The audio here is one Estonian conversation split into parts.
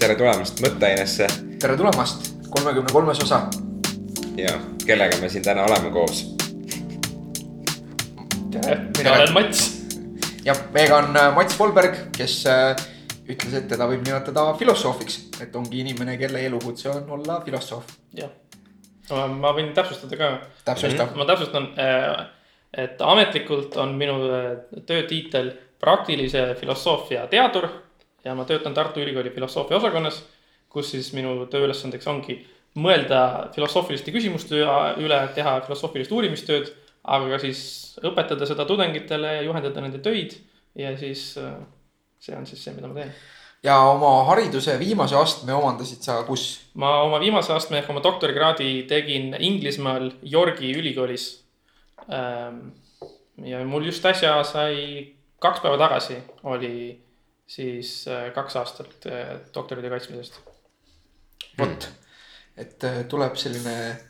tere tulemast Mõtteainesse tere tulemast, kolmekümne kolmes osa. ja kellega me siin täna oleme koos? tere, mina olen Mats. ja meiega on äh, Mats Volberg, kes äh, ütles, et teda võib nimetada filosoofiks, et ongi inimene, kelle elukutse on olla filosoof. jah, ma võin täpsustada ka. täpsusta. ma täpsustan, et ametlikult on minu töötiitel praktilise filosoofia teadur ja ma töötan Tartu Ülikooli filosoofia osakonnas, kus siis minu tööülesandeks ongi mõelda filosoofiliste küsimuste üle, teha filosoofilist uurimistööd, aga ka siis õpetada seda tudengitele ja juhendada nende töid ja siis see on siis see, mida ma teen. ja oma hariduse viimase astme omandasid sa kus? ma oma viimase astme ehk oma doktorikraadi tegin Inglismaal Yorgi ülikoolis. ja mul just äsja sai, kaks päeva tagasi oli siis äh, kaks aastat äh, doktoritöö kaitsmisest. vot, et äh, tuleb selline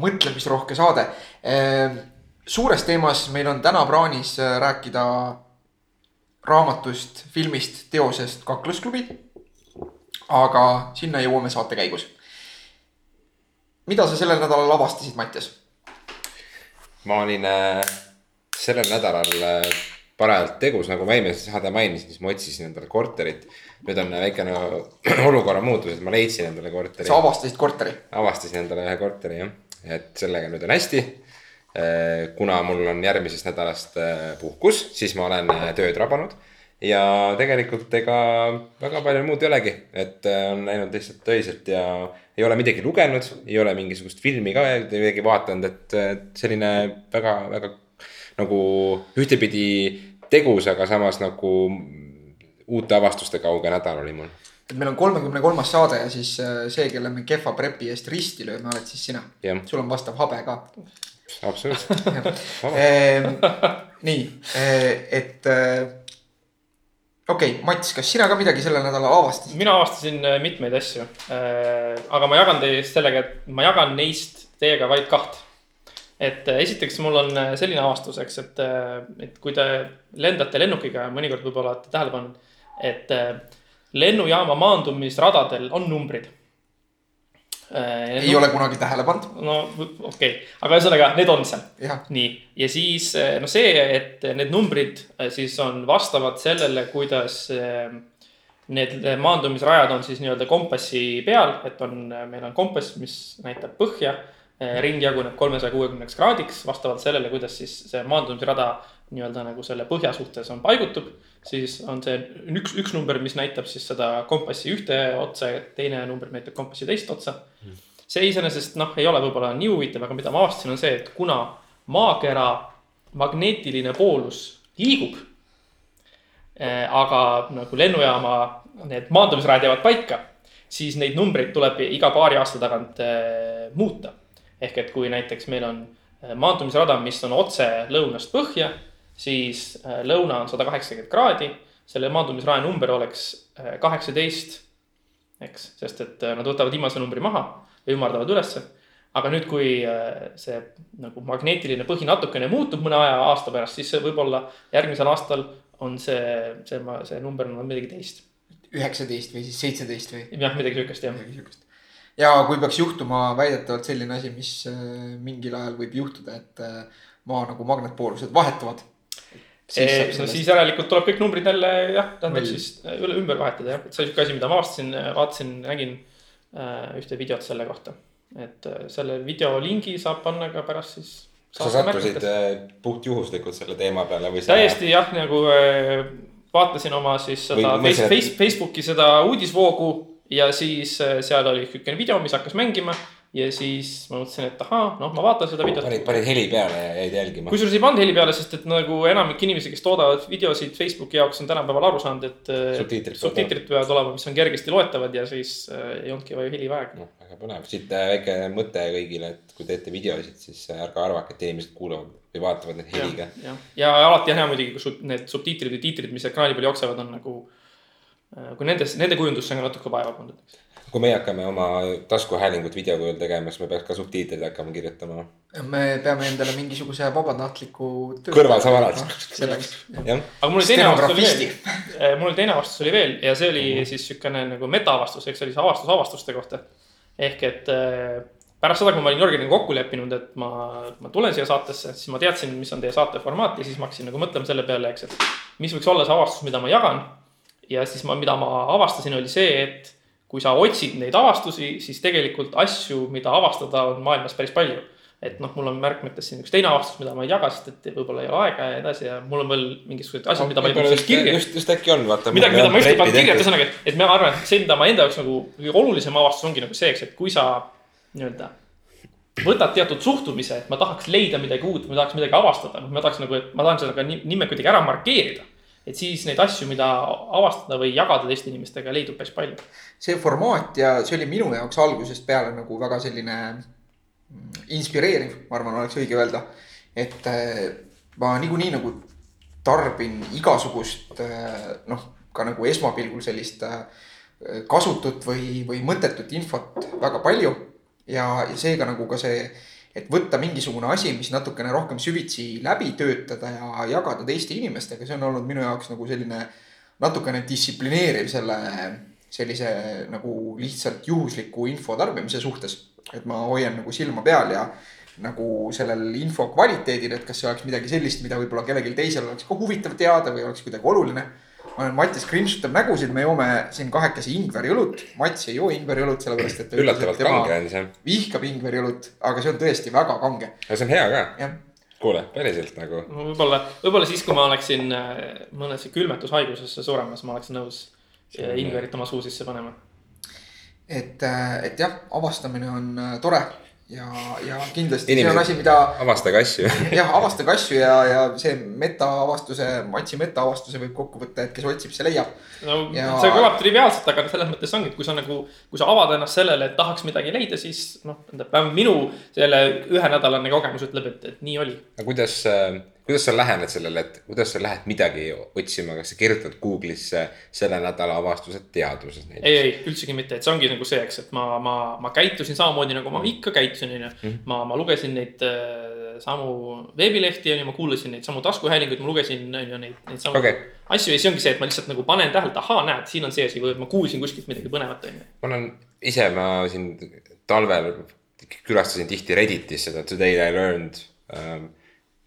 mõtlemisrohke saade. suures teemas meil on täna plaanis rääkida raamatust, filmist, teosest Kaklusklubi. aga sinna jõuame saate käigus. mida sa sellel nädalal avastasid, Mattias? ma olin sellel nädalal parajalt tegus, nagu ma eelmises saade mainisin, siis ma otsisin endale korterit. nüüd on väikene olukorra muutus, et ma leidsin endale korteri. sa avastasid korteri? avastasin endale ühe korteri jah, et sellega nüüd on hästi. kuna mul on järgmisest nädalast äh, puhkus, siis ma olen äh, tööd rabanud ja tegelikult ega väga palju muud ei olegi, et on läinud lihtsalt öiselt ja ei ole midagi lugenud, ei ole mingisugust filmi ka midagi vaadanud, et selline väga, väga nagu ühtepidi tegus, aga samas nagu uute avastuste kauge nädal oli mul. et meil on kolmekümne kolmas saade ja siis äh, see, kelle me kehva prepi eest risti lööme, oled siis sina. sul on vastav habe ka. absoluutselt ehm, nii, äh, et äh, okei okay,, Mats, kas sina ka midagi sellel nädalal avastasid? mina avastasin mitmeid asju. aga ma jagan teist sellega, et ma jagan neist teiega vaid kaht et äh, esiteks mul on äh, selline avastus, eks, et, äh, et kui te lendate lennukiga, mõnikord võib-olla olete tähele pannud, et lennujaama maandumisradadel on numbrid. ei ole kunagi tähele pannud. no okei okay., aga ühesõnaga, need on seal. nii, ja siis no see, et need numbrid siis on vastavad sellele, kuidas need maandumisrajad on siis nii-öelda kompassi peal, et on, meil on kompass, mis näitab põhja ring jaguneb kolmesaja kuuekümneks kraadiks vastavalt sellele, kuidas siis see maandumisrada nii-öelda nagu selle põhja suhtes on paigutub. siis on see üks, üks number, mis näitab siis seda kompassi ühte otsa ja teine number näitab kompassi teist otsa. see iseenesest noh, ei ole võib-olla nii huvitav, aga mida ma avastasin, on see, et kuna maakera magneetiline poolus liigub. Eh, aga nagu lennujaama need maandumisrajad jäävad paika, siis neid numbreid tuleb iga paari aasta tagant eh, muuta ehk et kui näiteks meil on äh, maandumisrada, mis on otse lõunast põhja, siis äh, lõuna on sada kaheksakümmend kraadi. selle maandumisraja number oleks äh, kaheksateist, eks, sest et nad võtavad viimase numbri maha ja ümardavad ülesse. aga nüüd, kui see nagu magneetiline põhi natukene muutub mõne aja, aasta pärast, siis võib-olla järgmisel aastal on see, see, see number on midagi teist. üheksateist või siis seitseteist või? jah, midagi sihukest jah. midagi sihukest ja kui peaks juhtuma väidetavalt selline asi, mis äh, mingil ajal võib juhtuda, et äh, maa nagu magnetpoolused vahetuvad. Siis, no siis järelikult tuleb kõik numbrid jälle jah, tähendab siis äh, üle ümber vahetada jah, et see on sihuke asi, mida ma avastasin, vaatasin, nägin äh, ühte videot selle kohta. et selle video lingi saab panna ka pärast siis. sa sattusid puhtjuhuslikult selle teema peale või täiesti jah, nagu vaatasin oma siis seda või, face, face, Facebooki seda uudisvoogu ja siis äh, seal oli niisugune video, mis hakkas mängima ja siis ma mõtlesin, et ahaa, noh, ma vaatan seda videot. panid, panid heli peale ja jäid jälgima. kusjuures ei pannud heli peale, sest et nagu enamik inimesi, kes toodavad videosid Facebooki jaoks, on tänapäeval aru saanud, et. Äh, subtiitrid subtiitrid peavad olema, mis on kergesti loetavad ja siis äh, ei olnudki vaja heli vaja. noh, väga põnev, siit äh, väike mõte kõigile, et kui teete videosid, siis ärge arvake, et inimesed kuulavad või vaatavad neid heliga. ja, ja, ja alati on hea muidugi, kui need subtiitrid või tiitrid, mis ekraani peal jooksevad, on nagu Äh, kui nendes, nende kujundusse on ka natuke vaeva pandud. kui meie hakkame oma taskuhäälingut video kujul tegema, siis me peaks ka subtiitreid hakkama kirjutama. me peame endale mingisuguse vabatahtliku. kõrvalsavalad. selleks. aga mul oli teine avastus oli veel, eh, mul oli teine avastus oli veel ja see oli mm -hmm. siis siukene nagu metaavastus, eks see oli see avastus avastuste kohta. ehk et eh, pärast seda, kui ma olin Jörgeniga kokku leppinud, et ma, ma tulen siia saatesse, siis ma teadsin, mis on teie saate formaat ja siis ma hakkasin nagu mõtlema selle peale, eks, et mis võiks olla see avastus, mida ma jagan. Ja siis ma, mida ma avastasin, oli see, et kui sa otsid neid avastusi, siis tegelikult asju, mida avastada, on maailmas päris palju. et noh, mul on märkmetes siin üks teine avastus, mida ma ei jaga, sest et võib-olla ei ole aega ja nii edasi ja mul on veel mingisugused asjad, mida ma ei pannud kirja. just, just äkki on, vaata. midagi, mida ma just ei pannud kirja, ühesõnaga, et, et ma arvan, et see, mida ma enda jaoks nagu kõige olulisem avastus ongi nagu see, eks, et kui sa nii-öelda võtad teatud suhtumise, et ma tahaks leida midagi uut, ma tahaks midagi avastada, ma tahaks nagu, et ma tahan seda ka nime kuidagi ära markeerida et siis neid asju, mida avastada või jagada teiste inimestega, leidub päris palju. see formaat ja see oli minu jaoks algusest peale nagu väga selline inspireeriv, ma arvan, oleks õige öelda. et äh, ma niikuinii nagu tarbin igasugust äh, noh, ka nagu esmapilgul sellist äh, kasutut või, või mõttetut infot väga palju. ja, ja seega nagu ka see et võtta mingisugune asi, mis natukene rohkem süvitsi läbi töötada ja jagada teiste inimestega, see on olnud minu jaoks nagu selline natukene distsiplineeriv selle sellise nagu lihtsalt juhusliku info tarbimise suhtes. et ma hoian nagu silma peal ja nagu sellel info kvaliteedil, et kas see oleks midagi sellist, mida võib-olla kellelgi teisel oleks ka huvitav teada või oleks kuidagi oluline ma olen Mattis Grimsutab nägusid, me joome siin kahekesi ingveriõlut. Mats ei joo ingveriõlut, sellepärast et. üllatavalt kange on see. vihkab ingveriõlut, aga see on tõesti väga kange. aga see on hea ka. kuule, päriselt nagu. võib-olla, võib-olla siis, kui ma oleksin äh, mõnesse külmetushaigusesse suremas, ma oleks nõus ingverit oma suu sisse panema. et, äh, et jah, avastamine on äh, tore ja, ja kindlasti Inimesed, see on asi, mida. avastage asju jah, avastage asju ja, ja see metaavastuse, Matsi metaavastuse võib kokku võtta, et kes otsib, see leiab. no ja... see kõlab triviaalselt, aga selles mõttes ongi, et kui sa nagu, kui sa avad ennast sellele, et tahaks midagi leida, siis noh, tähendab vähemalt minu selle ühenädalane kogemus ütleb, et, et nii oli. aga kuidas äh kuidas sa lähened sellele, et kuidas sa lähed midagi otsima, kas sa kirjutad Google'isse selle nädala avastused teaduses näiteks? ei, ei üldsegi mitte, et see ongi nagu see, eks, et ma, ma, ma käitusin samamoodi nagu ma ikka käitusin, onju. Mhm. ma, ma lugesin neid äh, samu veebilehti, onju, ma kuulasin neid samu taskuhäälinguid, ma lugesin, onju, neid, neid samu okay. asju ja siis ongi see, et ma lihtsalt nagu panen tähele, et ahaa, näed, siin on see asi või ma kuulsin kuskilt midagi põnevat, onju. ma olen ise, ma siin talvel külastasin tihti Redditis seda Today I learned ähm,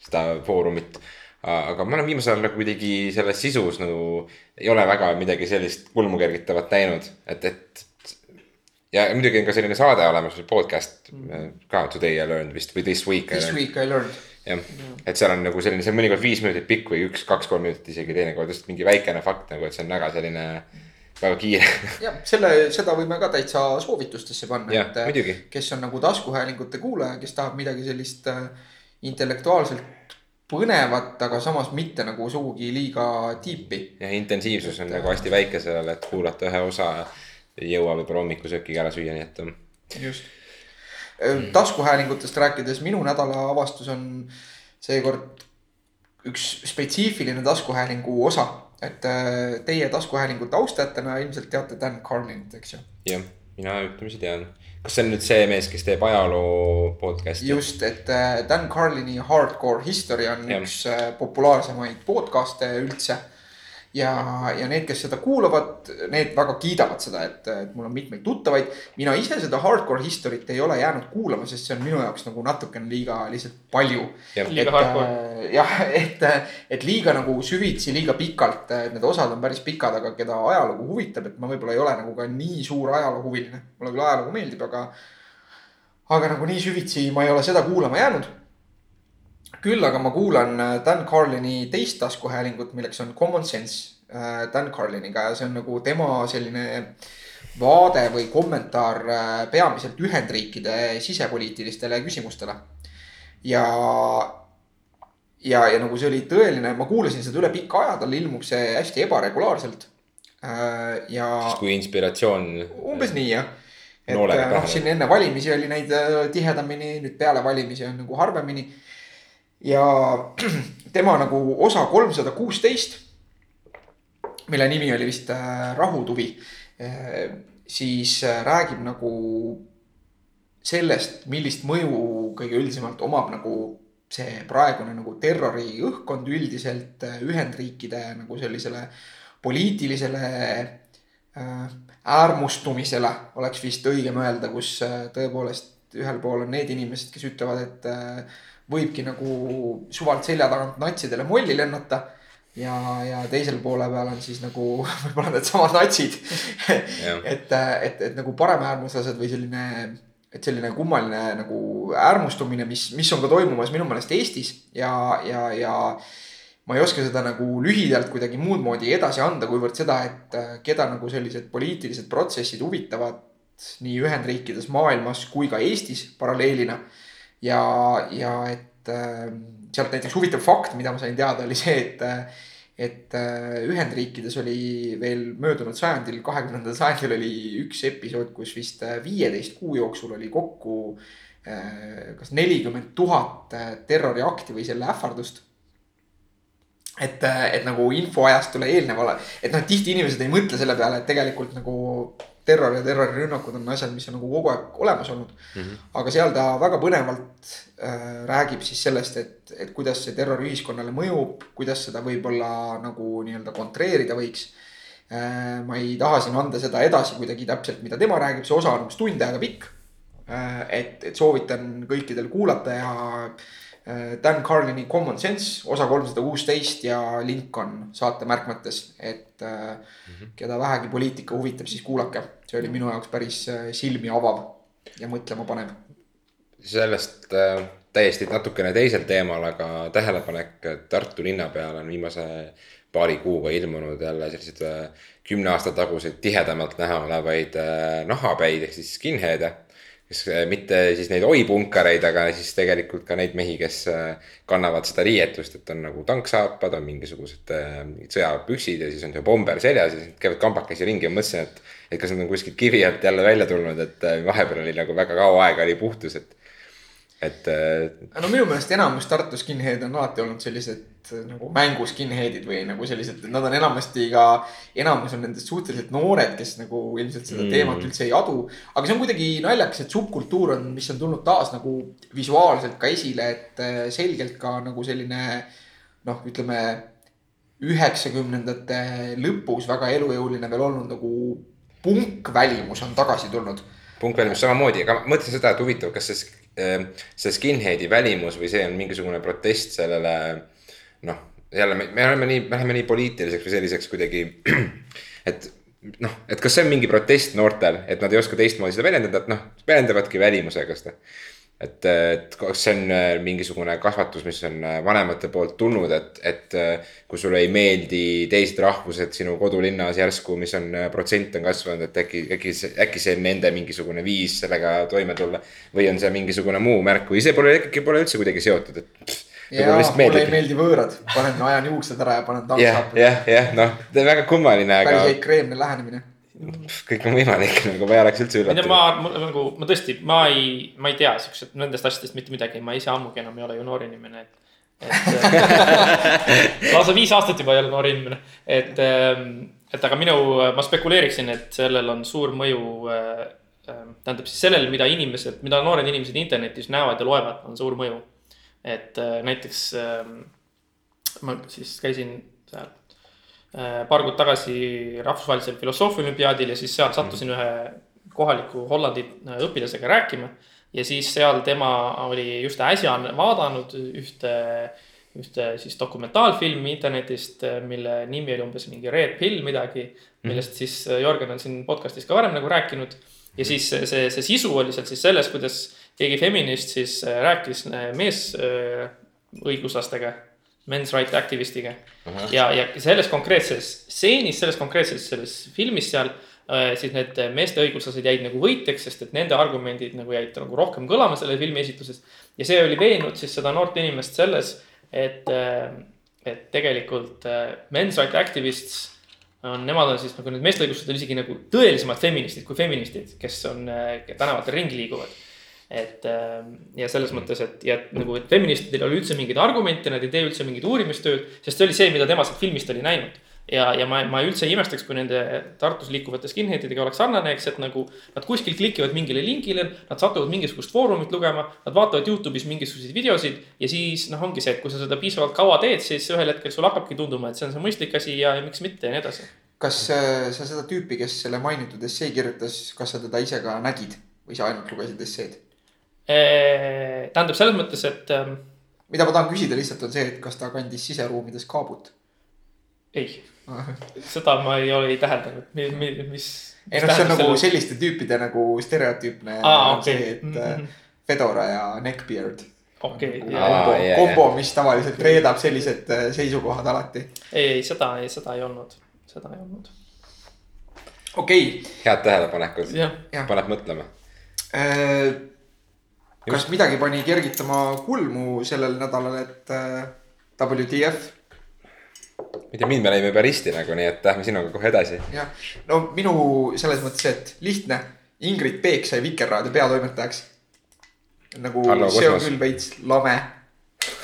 seda foorumit. aga ma olen viimasel ajal nagu kuidagi selles sisus nagu ei ole väga midagi sellist kulmukergitavat näinud, et, et. ja muidugi on ka selline saade olemas, podcast ka Today I learned vist või This week. This week I learned jah, et seal on nagu selline, see on mõnikord viis minutit pikk või üks, kaks-kolm minutit isegi teinekord just mingi väikene fakt nagu, et see on väga selline väga kiire. jah, selle, seda võime ka täitsa soovitustesse panna, et muidugi. kes on nagu taskuhäälingute kuulaja, kes tahab midagi sellist äh, intellektuaalselt põnevat, aga samas mitte nagu sugugi liiga tiipi. ja intensiivsus on et, nagu hästi väike sellele, et kuulata ühe osa, ei jõua võib-olla hommikusöökiga ära süüa, nii et. just, taskuhäälingutest rääkides, minu nädala avastus on seekord üks spetsiifiline taskuhäälingu osa. et äh, teie taskuhäälingute austajatena ilmselt teate Dan Carlinit, eks ju. jah, mina ütlemisi tean kas see on nüüd see mees, kes teeb ajaloo podcast'i? just, et äh, Dan Carlini Hardcore History on ja. üks äh, populaarsemaid podcast'e üldse ja, ja need, kes seda kuulavad, need väga kiidavad seda, et, et mul on mitmeid tuttavaid. mina ise seda hardcore history't ei ole jäänud kuulama, sest see on minu jaoks nagu natukene liiga lihtsalt palju. Äh, jah, et, et liiga nagu süvitsi, liiga pikalt, et need osad on päris pikad, aga keda ajalugu huvitab, et ma võib-olla ei ole nagu ka nii suur ajaloohuviline. mulle küll ajalugu meeldib, aga, aga nagu nii süvitsi ma ei ole seda kuulama jäänud küll aga ma kuulan äh, Dan Carlini teist taskuhäälingut, milleks on Common Sense äh, Dan Carliniga ja see on nagu tema selline vaade või kommentaar äh, peamiselt Ühendriikide sisepoliitilistele küsimustele. ja, ja, ja nagu see oli tõeline, ma kuulasin seda üle pika aja, tal ilmub see hästi ebaregulaarselt. ja. kui inspiratsioon. umbes nii jah et noh, siin enne valimisi oli neid tihedamini, nüüd peale valimisi on nagu harvemini ja tema nagu osa kolmsada kuusteist, mille nimi oli vist äh, Rahutuvi. siis räägib nagu sellest, millist mõju kõige üldisemalt omab nagu see praegune nagu terroriõhkkond üldiselt Ühendriikide nagu sellisele poliitilisele äärmustumisele oleks vist õigem öelda, kus tõepoolest ühel pool on need inimesed, kes ütlevad, et võibki nagu suvalt selja tagant natsidele molli lennata. ja, ja teisel poole peal on siis nagu võib-olla needsamad natsid. Et, et, et nagu paremäärmuslased või selline, et selline kummaline nagu äärmustumine, mis, mis on ka toimumas minu meelest Eestis. Ja, ja, ja ma ei oska seda nagu lühidalt kuidagi muud moodi edasi anda, kuivõrd seda, et keda nagu sellised poliitilised protsessid huvitavad nii Ühendriikides, maailmas kui ka Eestis paralleelina ja, ja et äh, sealt näiteks huvitav fakt, mida ma sain teada, oli see, et äh, et äh, Ühendriikides oli veel möödunud sajandil, kahekümnendal sajandil oli üks episood, kus vist viieteist kuu jooksul oli kokku kas nelikümmend tuhat terroriakti või selle ähvardust. Et, et nagu infoajastule eelnevale, et noh, tihti inimesed ei mõtle selle peale, et tegelikult nagu terror ja terrorirünnakud on asjad, mis on nagu kogu aeg olemas olnud mm. -hmm. aga seal ta väga põnevalt äh, räägib siis sellest, et, et kuidas see terror ühiskonnale mõjub, kuidas seda võib-olla nagu nii-öelda kontreerida võiks äh,. ma ei taha siin anda seda edasi kuidagi täpselt, mida tema räägib, see osa on umbes tund aega pikk äh,. et, et soovitan kõikidel kuulata ja Äh, Dan Carlini Common Sense osa kolmsada kuusteist ja link on saate märkmetes, et mm -hmm. keda vähegi poliitika huvitab, siis kuulake. see oli minu jaoks päris äh, silmi avav ja mõtlema panev. sellest täiesti natukene teisel teemal, aga tähelepanek, Tartu linna peal on viimase paari kuuga ilmunud jälle selliseid kümne aasta taguseid tihedamalt näha olevaid nahapäid ehk siis skinhead'e kes äh, mitte siis neid oi-punkareid, aga siis tegelikult ka neid mehi, kes äh, kannavad seda riietust, et on nagu tanksaapad, on mingisugused äh, sõjapüksid ja siis on see bomber seljas ja siis käivad kambakesi ringi ja mõtlesin, et. et kas nad on kuskilt kivi alt jälle välja tulnud, et vahepeal oli nagu väga kaua aega oli puhtus, et et. no minu meelest enamus Tartu skinhead'e on alati olnud sellised nagu mängu skinhead'id või nagu sellised, nad on enamasti ka, enamus on nendest suhteliselt noored, kes nagu ilmselt seda mm. teemat üldse ei adu. aga see on kuidagi naljakas, et subkultuur on, mis on tulnud taas nagu visuaalselt ka esile, et äh, selgelt ka nagu selline noh, ütleme üheksakümnendate lõpus väga elujõuline veel olnud nagu punkvälimus on tagasi tulnud. punkvälimus samamoodi, aga ma mõtlesin seda, et huvitav, kas Ehm, see skinhead'i välimus või see on mingisugune protest sellele. noh, jälle me, me oleme nii, me läheme nii poliitiliseks või selliseks kuidagi, et noh, et kas see on mingi protest noortel, et nad ei oska teistmoodi seda väljendada, et noh, väljendavadki välimusega seda et, et kas see on äh, mingisugune kasvatus, mis on äh, vanemate poolt tulnud, et, et äh, kui sulle ei meeldi teised rahvused sinu kodulinnas järsku, mis on protsent on kasvanud, et äkki, äkki, äkki see on nende mingisugune viis sellega toime tulla. või on see mingisugune muu märk või see pole ikkagi pole üldse kuidagi seotud, et. ja mulle ei meeldi võõrad, panen, ajan juuksed ära ja panen tantsappi. jah, jah, noh, väga kummaline. päris aga... ekstreemne lähenemine kõik on võimalik nagu, ma ei oleks üldse üllatunud. ma, ma nagu, ma tõesti, ma ei, ma ei tea siukseid, nendest asjadest mitte midagi, ma ise ammugi enam ei ole ju noor inimene, et. et lausa viis aastat juba ei ole noor inimene, et, ähm, et aga minu, ma spekuleeriksin, et sellel on suur mõju äh, ähm, tähendab siis sellele, mida inimesed, mida noored inimesed internetis näevad ja loevad, on suur mõju. et äh, näiteks ähm, ma siis käisin seal Äh, paar kuud tagasi rahvusvahelisel filosoofiaolümpiaadil ja siis seal sattusin mm. ühe kohaliku Hollandi äh, õpilasega rääkima. ja siis seal tema oli just äsja vaadanud ühte, ühte siis dokumentaalfilmi internetist, äh, mille nimi oli umbes mingi Red Pill midagi. Mm. millest siis Jörgen on siin podcast'is ka varem nagu rääkinud. ja siis see, see, see sisu oli seal siis selles, kuidas keegi feminist siis rääkis meesõiguslastega men's right activist'iga uh. -huh. ja, ja selles konkreetses stseenis, selles konkreetses selles filmis seal äh, siis need meeste õiguslased jäid nagu võitjaks, sest et nende argumendid nagu jäid nagu rohkem kõlama selles filmi esituses. ja see oli veennud siis seda noort inimest selles, et, äh, et tegelikult äh, men's right activists on, nemad on siis nagu need meeste õiguslased on isegi nagu tõelisemad feministid kui feministid, kes on tänavatel ringi liiguvad et ähm, ja selles mõttes, et ja nagu, et feministidel ei ole üldse mingeid argumente, nad ei tee üldse mingit uurimistööd, sest see oli see, mida tema sealt filmist oli näinud. ja, ja ma, ma üldse ei imestaks, kui nende Tartus liikuvate skinheadidega oleks sarnane, eks, et nagu nad kuskil klikivad mingile linkile, nad satuvad mingisugust foorumit lugema, nad vaatavad Youtube'is mingisuguseid videosid ja siis noh, ongi see, et kui sa seda piisavalt kaua teed, siis ühel hetkel sul hakkabki tunduma, et see on see mõistlik asi ja, ja miks mitte ja nii edasi. kas äh, sa seda tüüpi, kes selle mainitud essee kirjutas, kas sa teda ise ka nägid või sa ainult lugesid esseed? Tähendab selles mõttes, et. Ähm, mida ma tahan küsida lihtsalt on see, et kas ta kandis siseruumides kaabut? ei seda ma ei ole ei täheldanud, mis. ei noh, see on nagu selliste tüüpide nagu stereotüüpne ah,. Okay. see, et mm -hmm. Fedora ja neckbeard. okei okay, nagu kombo, yeah, kombo, mis tavaliselt reedab sellised äh, seisukohad alati. ei, ei seda, ei seda ei olnud, seda ei olnud. okei okay.. head tähelepanekud, paneb mõtlema äh,. Kas midagi pani kergitama kulmu sellel nädalal, et äh, WTF ma ei tea, mind me näime juba risti nagu, nii et lähme sinuga kohe edasi. jah, no minu selles mõttes, et lihtne, Ingrid Peek sai Vikerraadio peatoimetajaks. nagu Hallo, see on küll veits lame.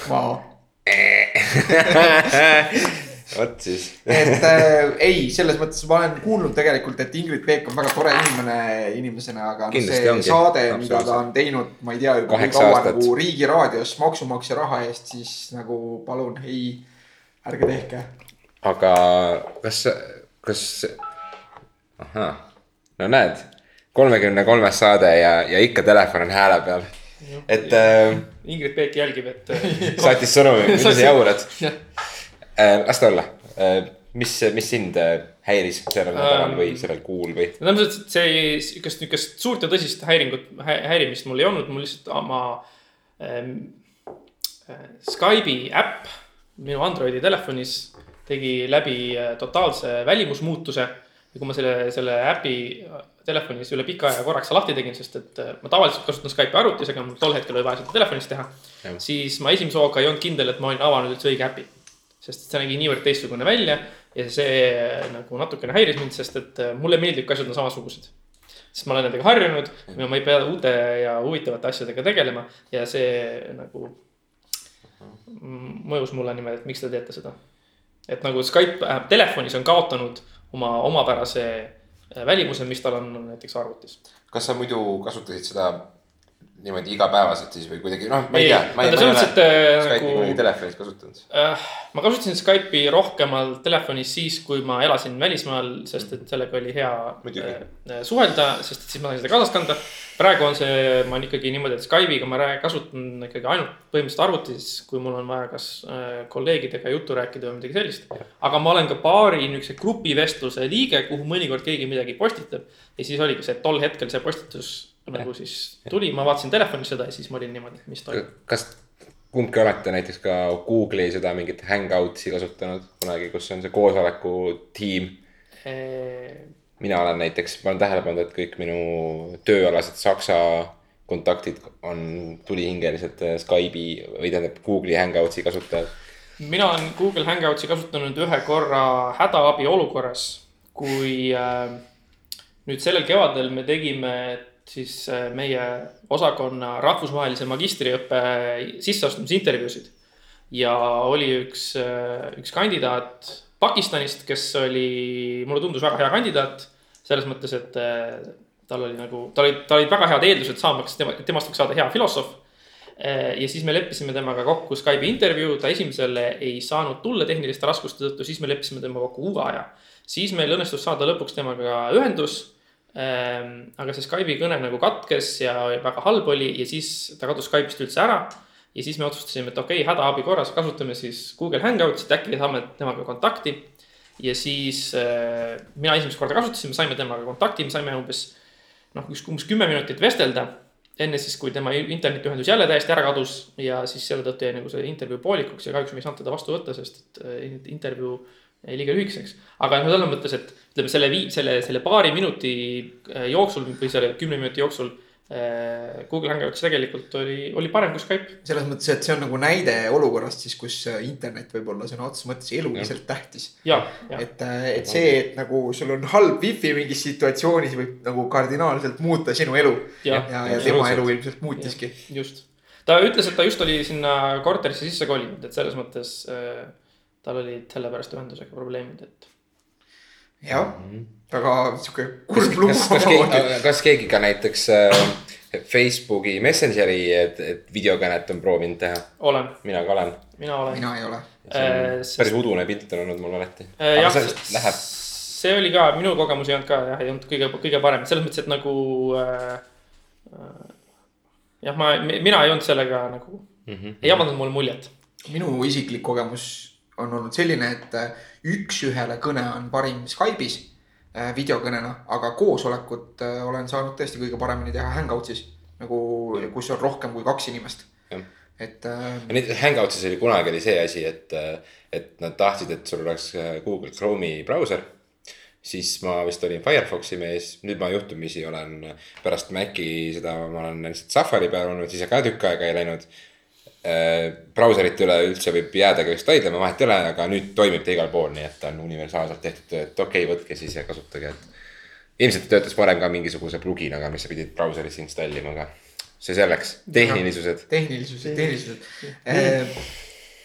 Maa vot siis et äh, ei, selles mõttes ma olen kuulnud tegelikult, et Ingrid Peek on väga tore inimene, inimesena, aga no, see ongi. saade, mida ta on teinud, ma ei tea juba kui kaua nagu Riigiraadios maksumaksja raha eest, siis nagu palun ei ärge tehke. aga kas, kas, ahhaa, no näed, kolmekümne kolmes saade ja, ja ikka telefon on hääle peal. et äh,. Ingrid Peek jälgib, et saatis sõnumi, mida sa jaurad äh,. Las ta olla äh,, mis, mis sind äh, häiris sellel nädalal või sellel kuul või? no täpselt, see ei, sihukest, nihukest suurt ja tõsist häiringut, häirimist mul ei olnud, mul lihtsalt oma ähm, äh, Skype'i äpp minu Androidi telefonis tegi läbi äh, totaalse välimusmuutuse. ja kui ma selle, selle äpi äh, telefonis üle pika aja korraks lahti tegin, sest et äh, ma tavaliselt kasutan Skype'i arvutis, aga mul tol hetkel oli vaja seda telefonis teha. siis ma esimese hooga ei olnud kindel, et ma olin avanud üldse õige äpi. Sest see nägi niivõrd teistsugune välja ja see nagu natukene häiris mind, sest et mulle meeldib ka asjad on samasugused sest ma olen nendega harjunud, ma ei pea uute ja huvitavate asjadega tegelema ja see nagu mõjus mulle niimoodi, et miks te teete seda. et nagu Skype äh, telefonis on kaotanud oma omapärase välimuse, mis tal on näiteks arvutis. kas sa muidu kasutasid seda niimoodi igapäevaselt siis või kuidagi noh, ma ei tea. ma ei, ma ei ole Skype'i nagu, kunagi telefonis kasutanud äh,. ma kasutasin Skype'i rohkemalt telefonis siis, kui ma elasin välismaal, sest et sellega oli hea äh, äh, suhelda, sest et siis ma sain seda kaasas kanda. praegu on see, ma olen ikkagi niimoodi, et Skype'iga ma kasutan ikkagi ainult põhimõtteliselt arvutis, kui mul on vaja kas äh, kolleegidega juttu rääkida või midagi sellist. aga ma olen ka paari niisuguse grupivestluse liige, kuhu mõnikord keegi midagi postitab ja siis oligi see, et tol hetkel see postitus nagu siis tuli, ma vaatasin telefonis seda ja siis ma olin niimoodi, mis toimub. kas kumbki olete näiteks ka Google'i seda mingit hangout'i kasutanud kunagi, kus on see koosoleku tiim mina olen näiteks, ma olen tähele pannud, et kõik minu tööalased saksa kontaktid on tulihingeliselt Skype'i või tähendab Google'i hangout'i kasutajad. mina olen Google Hangout'i kasutanud ühe korra hädaabi olukorras, kui äh, nüüd sellel kevadel me tegime siis äh, meie osakonna rahvusvahelise magistriõppe sisseastumisintervjuusid. ja oli üks, äh, üks kandidaat Pakistanist, kes oli, mulle tundus väga hea kandidaat. selles mõttes, et äh, tal oli nagu, tal olid, tal olid väga head eeldused saamaks, tema, temast võiks saada hea filosoof. ja siis me leppisime temaga kokku Skype'i intervjuu, ta esimesele ei saanud tulla tehniliste raskuste tõttu, siis me leppisime temaga kokku uue aja. siis meil õnnestus saada lõpuks temaga ühendus aga see Skype'i kõne nagu katkes ja väga halb oli ja siis ta kadus Skype'ist üldse ära. ja siis me otsustasime, et okei okay,, hädaabi korras kasutame siis Google Hangoutsi, et äkki saame temaga kontakti. ja siis äh, mina esimest korda kasutasin, me saime temaga kontakti, me saime umbes noh, üks umbes kümme minutit vestelda. enne siis, kui tema internetiühendus jälle täiesti ära kadus ja siis selle tõttu jäi nagu see intervjuu poolikuks ja kahjuks me ei saanud teda vastu võtta, sest et äh, intervjuu liiga lühikeseks. aga noh, selles mõttes, et ütleme selle vii-, selle, selle paari minuti äh, jooksul või selle kümne minuti jooksul äh, Google Hangouts tegelikult oli, oli parem kui Skype. selles mõttes, et see on nagu näide olukorrast siis, kus äh, internet võib olla sõna otseses mõttes eluliselt tähtis. et, et see, et nagu sul on halb wifi mingis situatsioonis võib nagu kardinaalselt muuta sinu elu. ja, ja, ja tema elu ilmselt muutiski. just, ta ütles, et ta just oli sinna korterisse sisse kolinud, et selles mõttes äh, tal olid sellepärast ühendusega probleemid, et jah mm -hmm., väga sihuke kurb lugu. kas, kas, keegi, kas keegi ka näiteks äh, Facebooki Messengeri, et, et videokõnet on proovinud teha? olen. mina ka olen. mina olen. mina ei ole. Äh, sest... päris udune pilt on olnud mul alati. Äh, jah, läheb. see oli ka, minu kogemus ei olnud ka jah, ei olnud kõige, kõige parem, selles mõttes, et nagu äh,. äh jah, ma, mina ei olnud sellega nagu mm, -hmm. ei avaldanud mulle muljet. minu isiklik kogemus on olnud selline, et äh, üks-ühele kõne on parim Skype'is äh, videokõnena, aga koosolekut äh, olen saanud tõesti kõige paremini teha Hangoutsis. nagu, kus on rohkem kui kaks inimest. et äh.... nüüd Hangoutsis oli kunagi oli see asi, et, et nad tahtsid, et sul oleks Google Chrome'i brauser siis ma vist olin Firefoxi mees, nüüd ma juhtumisi olen pärast Maci seda, ma olen lihtsalt Safari peal olnud, siis ka tükk aega ei läinud Äh, brauserite üle üldse võib jäädagi vist vaidlema, vahet ei ole, aga nüüd toimib ta igal pool, nii et ta on universaalselt tehtud, et okei okay,, võtke siis ja kasutage, et. ilmselt töötas varem ka mingisuguse pluginaga, mis sa pidid brauserisse installima, aga see selleks, tehnilisused. tehnilisused, tehnilisused eh,.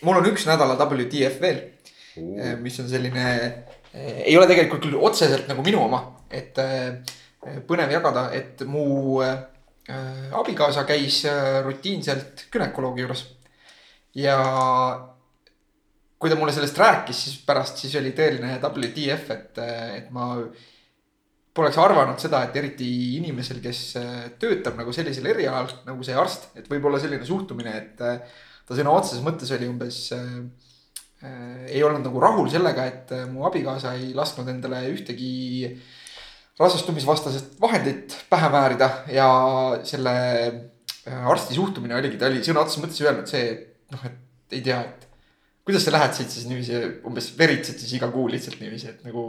mul on üks nädala WTF veel uh., mis on selline eh,, ei ole tegelikult küll otseselt nagu minu oma, et eh, põnev jagada, et mu eh, Äh, abikaasa käis äh, rutiinselt günekoloogi juures. ja kui ta mulle sellest rääkis, siis pärast siis oli tõeline WTF, et, äh, et ma poleks arvanud seda, et eriti inimesel, kes töötab nagu sellisel erialal nagu see arst, et võib-olla selline suhtumine, et ta sõna otseses mõttes oli umbes äh,. ei olnud nagu rahul sellega, et mu abikaasa ei lasknud endale ühtegi äh, rasestumisvastasest vahendit pähe määrida ja selle äh, arsti suhtumine oligi, ta oli sõna otseses mõttes öelnud see, et noh, et ei tea, et kuidas sa lähed siit siis niiviisi umbes veritsed siis iga kuu lihtsalt niiviisi, et nagu.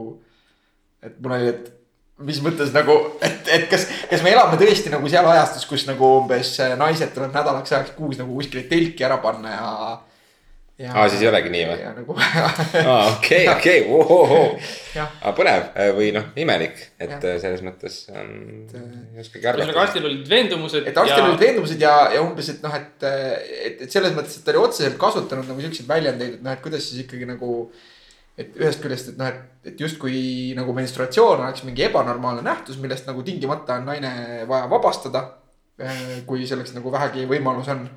et mul oli, et mis mõttes nagu, et, et kas, kas me elame tõesti nagu seal ajastus, kus nagu umbes naised tuleb nädalaks ajaks kuus nagu kuskile telki ära panna ja aa, siis ei olegi nii või? Nagu... aa, okei, okei, aga põnev äh, või noh, imelik, et ja. Äh, selles mõttes um, ei oskagi arvata. ühesõnaga arstil olid veendumused. et arstil ja... olid veendumused ja, ja umbes, et noh, et, et, et selles mõttes, et ta oli otseselt kasutanud nagu siukseid väljendeid, et noh, et kuidas siis ikkagi nagu. et ühest küljest, et noh, et, et justkui nagu menstruatsioon oleks mingi ebanormaalne nähtus, millest nagu tingimata on naine vaja vabastada. Kui selleks nagu vähegi võimalus on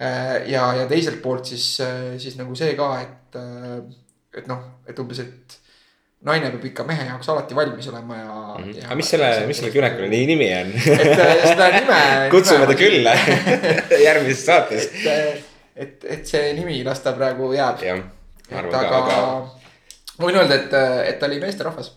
ja, ja teiselt poolt siis, äh, siis nagu see ka, et, äh, et noh, et umbes, et naine peab ikka mehe jaoks alati valmis olema ja mm. -hmm. aga mis selle, mis selle künekuli nimi on? et seda nime kutsume ta külla järgmises saates. et, et, et see nimi las ta praegu jääb. jah, ma arvan ka, aga. ma võin öelda, et, et ta oli meesterahvas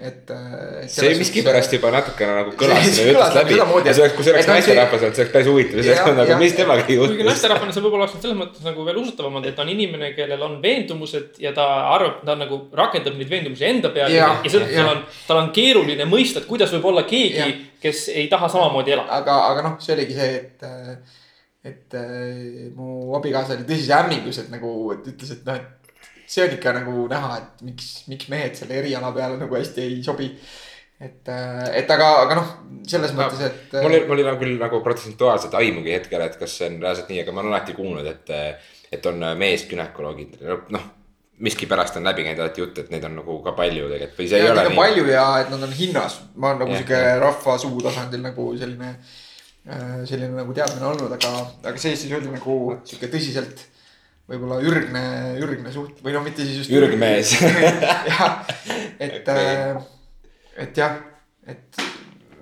et, et. see miskipärast juba natukene nagu kõlas sinu jutust läbi. ja see oleks, kui see oleks naisterahvas olnud, see oleks päris huvitav, see oleks nagu, mis temaga juhtus. kuigi naisterahvana see võib-olla oleks selles mõttes nagu veel usutavamad, et ta on inimene, kellel on veendumused ja ta arvab, ta nagu rakendab neid veendumusi enda peal. ja, ja seetõttu tal on, tal on keeruline mõista, et kuidas võib olla keegi, kes ei taha samamoodi elada. aga, aga noh, see oligi see, et, et mu abikaasa oli tõsises hämmingus, et nagu, et ütles, et noh, et see on ikka nagu näha, et miks, miks mehed selle eriala peale nagu hästi ei sobi. et, äh, et aga, aga noh, selles no, mõttes, et. mul ei, mul ei ole küll nagu protsentuaalselt aimugi hetkel, et kas see on reaalselt nii, aga ma olen alati kuulnud, et, et on meesgünekoloogid, noh miskipärast on läbi käinud alati jutt, et neid on nagu ka palju tegelikult või see ja, ei ole palju ja et nad on hinnas, ma olen nagu sihuke rahva suu tasandil nagu selline, äh, selline nagu teadmine olnud, aga, aga see siis oli nagu sihuke tõsiselt võib-olla ürgne, ürgne suht- või no mitte siis just. ürgmees jah, et okay., et jah, et.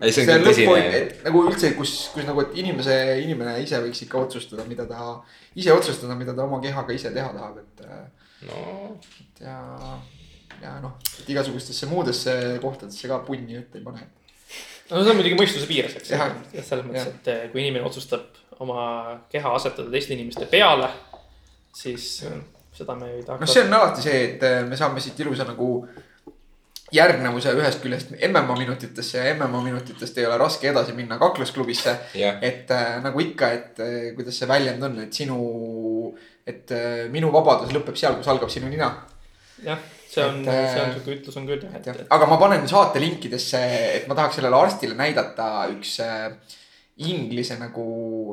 ei, see on küll tõsine. nagu üldse, kus, kus nagu, et inimese, inimene ise võiks ikka otsustada, mida ta, ise otsustada, mida ta oma kehaga ise teha tahab, et no.. et ja, ja noh, et igasugustesse muudesse kohtadesse ka punni ette ei pane. no see on muidugi mõistuse piires, eks. selles mõttes, et eh, kui inimene otsustab oma keha asetada teiste inimeste peale siis ja. seda me ei tahaks. noh, see on alati see, et äh, me saame siit ilusa nagu järgnevuse ühest küljest MMA minutitesse ja MMA minutitest ei ole raske edasi minna kaklusklubisse yeah.. et äh, nagu ikka, et äh, kuidas see väljend on, et sinu, et äh, minu vabadus lõpeb seal, kus algab sinu nina. jah, see on, see on sihuke ütlus on küll jah, et. aga ma panen saate linkidesse, et ma tahaks sellele arstile näidata üks äh, Inglise nagu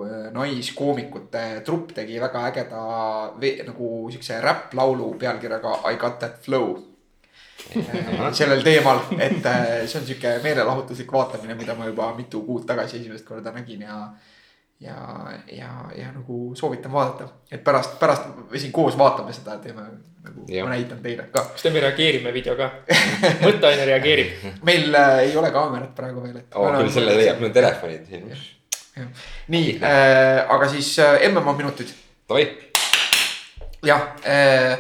äh, naiskoomikute trupp tegi väga ägeda nagu siukse räpplaulu pealkirjaga I got that flow. sellel teemal, et see on sihuke meelelahutuslik vaatamine, mida ma juba mitu kuud tagasi esimest korda nägin ja ja, ja, ja nagu soovitan vaadata, et pärast, pärast me siin koos vaatame seda, teeme nagu, ma näitan teile ka. kas teeme reageerime video ka mõtteaine reageerib meil äh, ei ole kaamerat praegu veel, et. oo, küll selle leiab, mul on telefonid siin. Nii äh,, aga siis äh, MMA minutid. Davai. jah äh,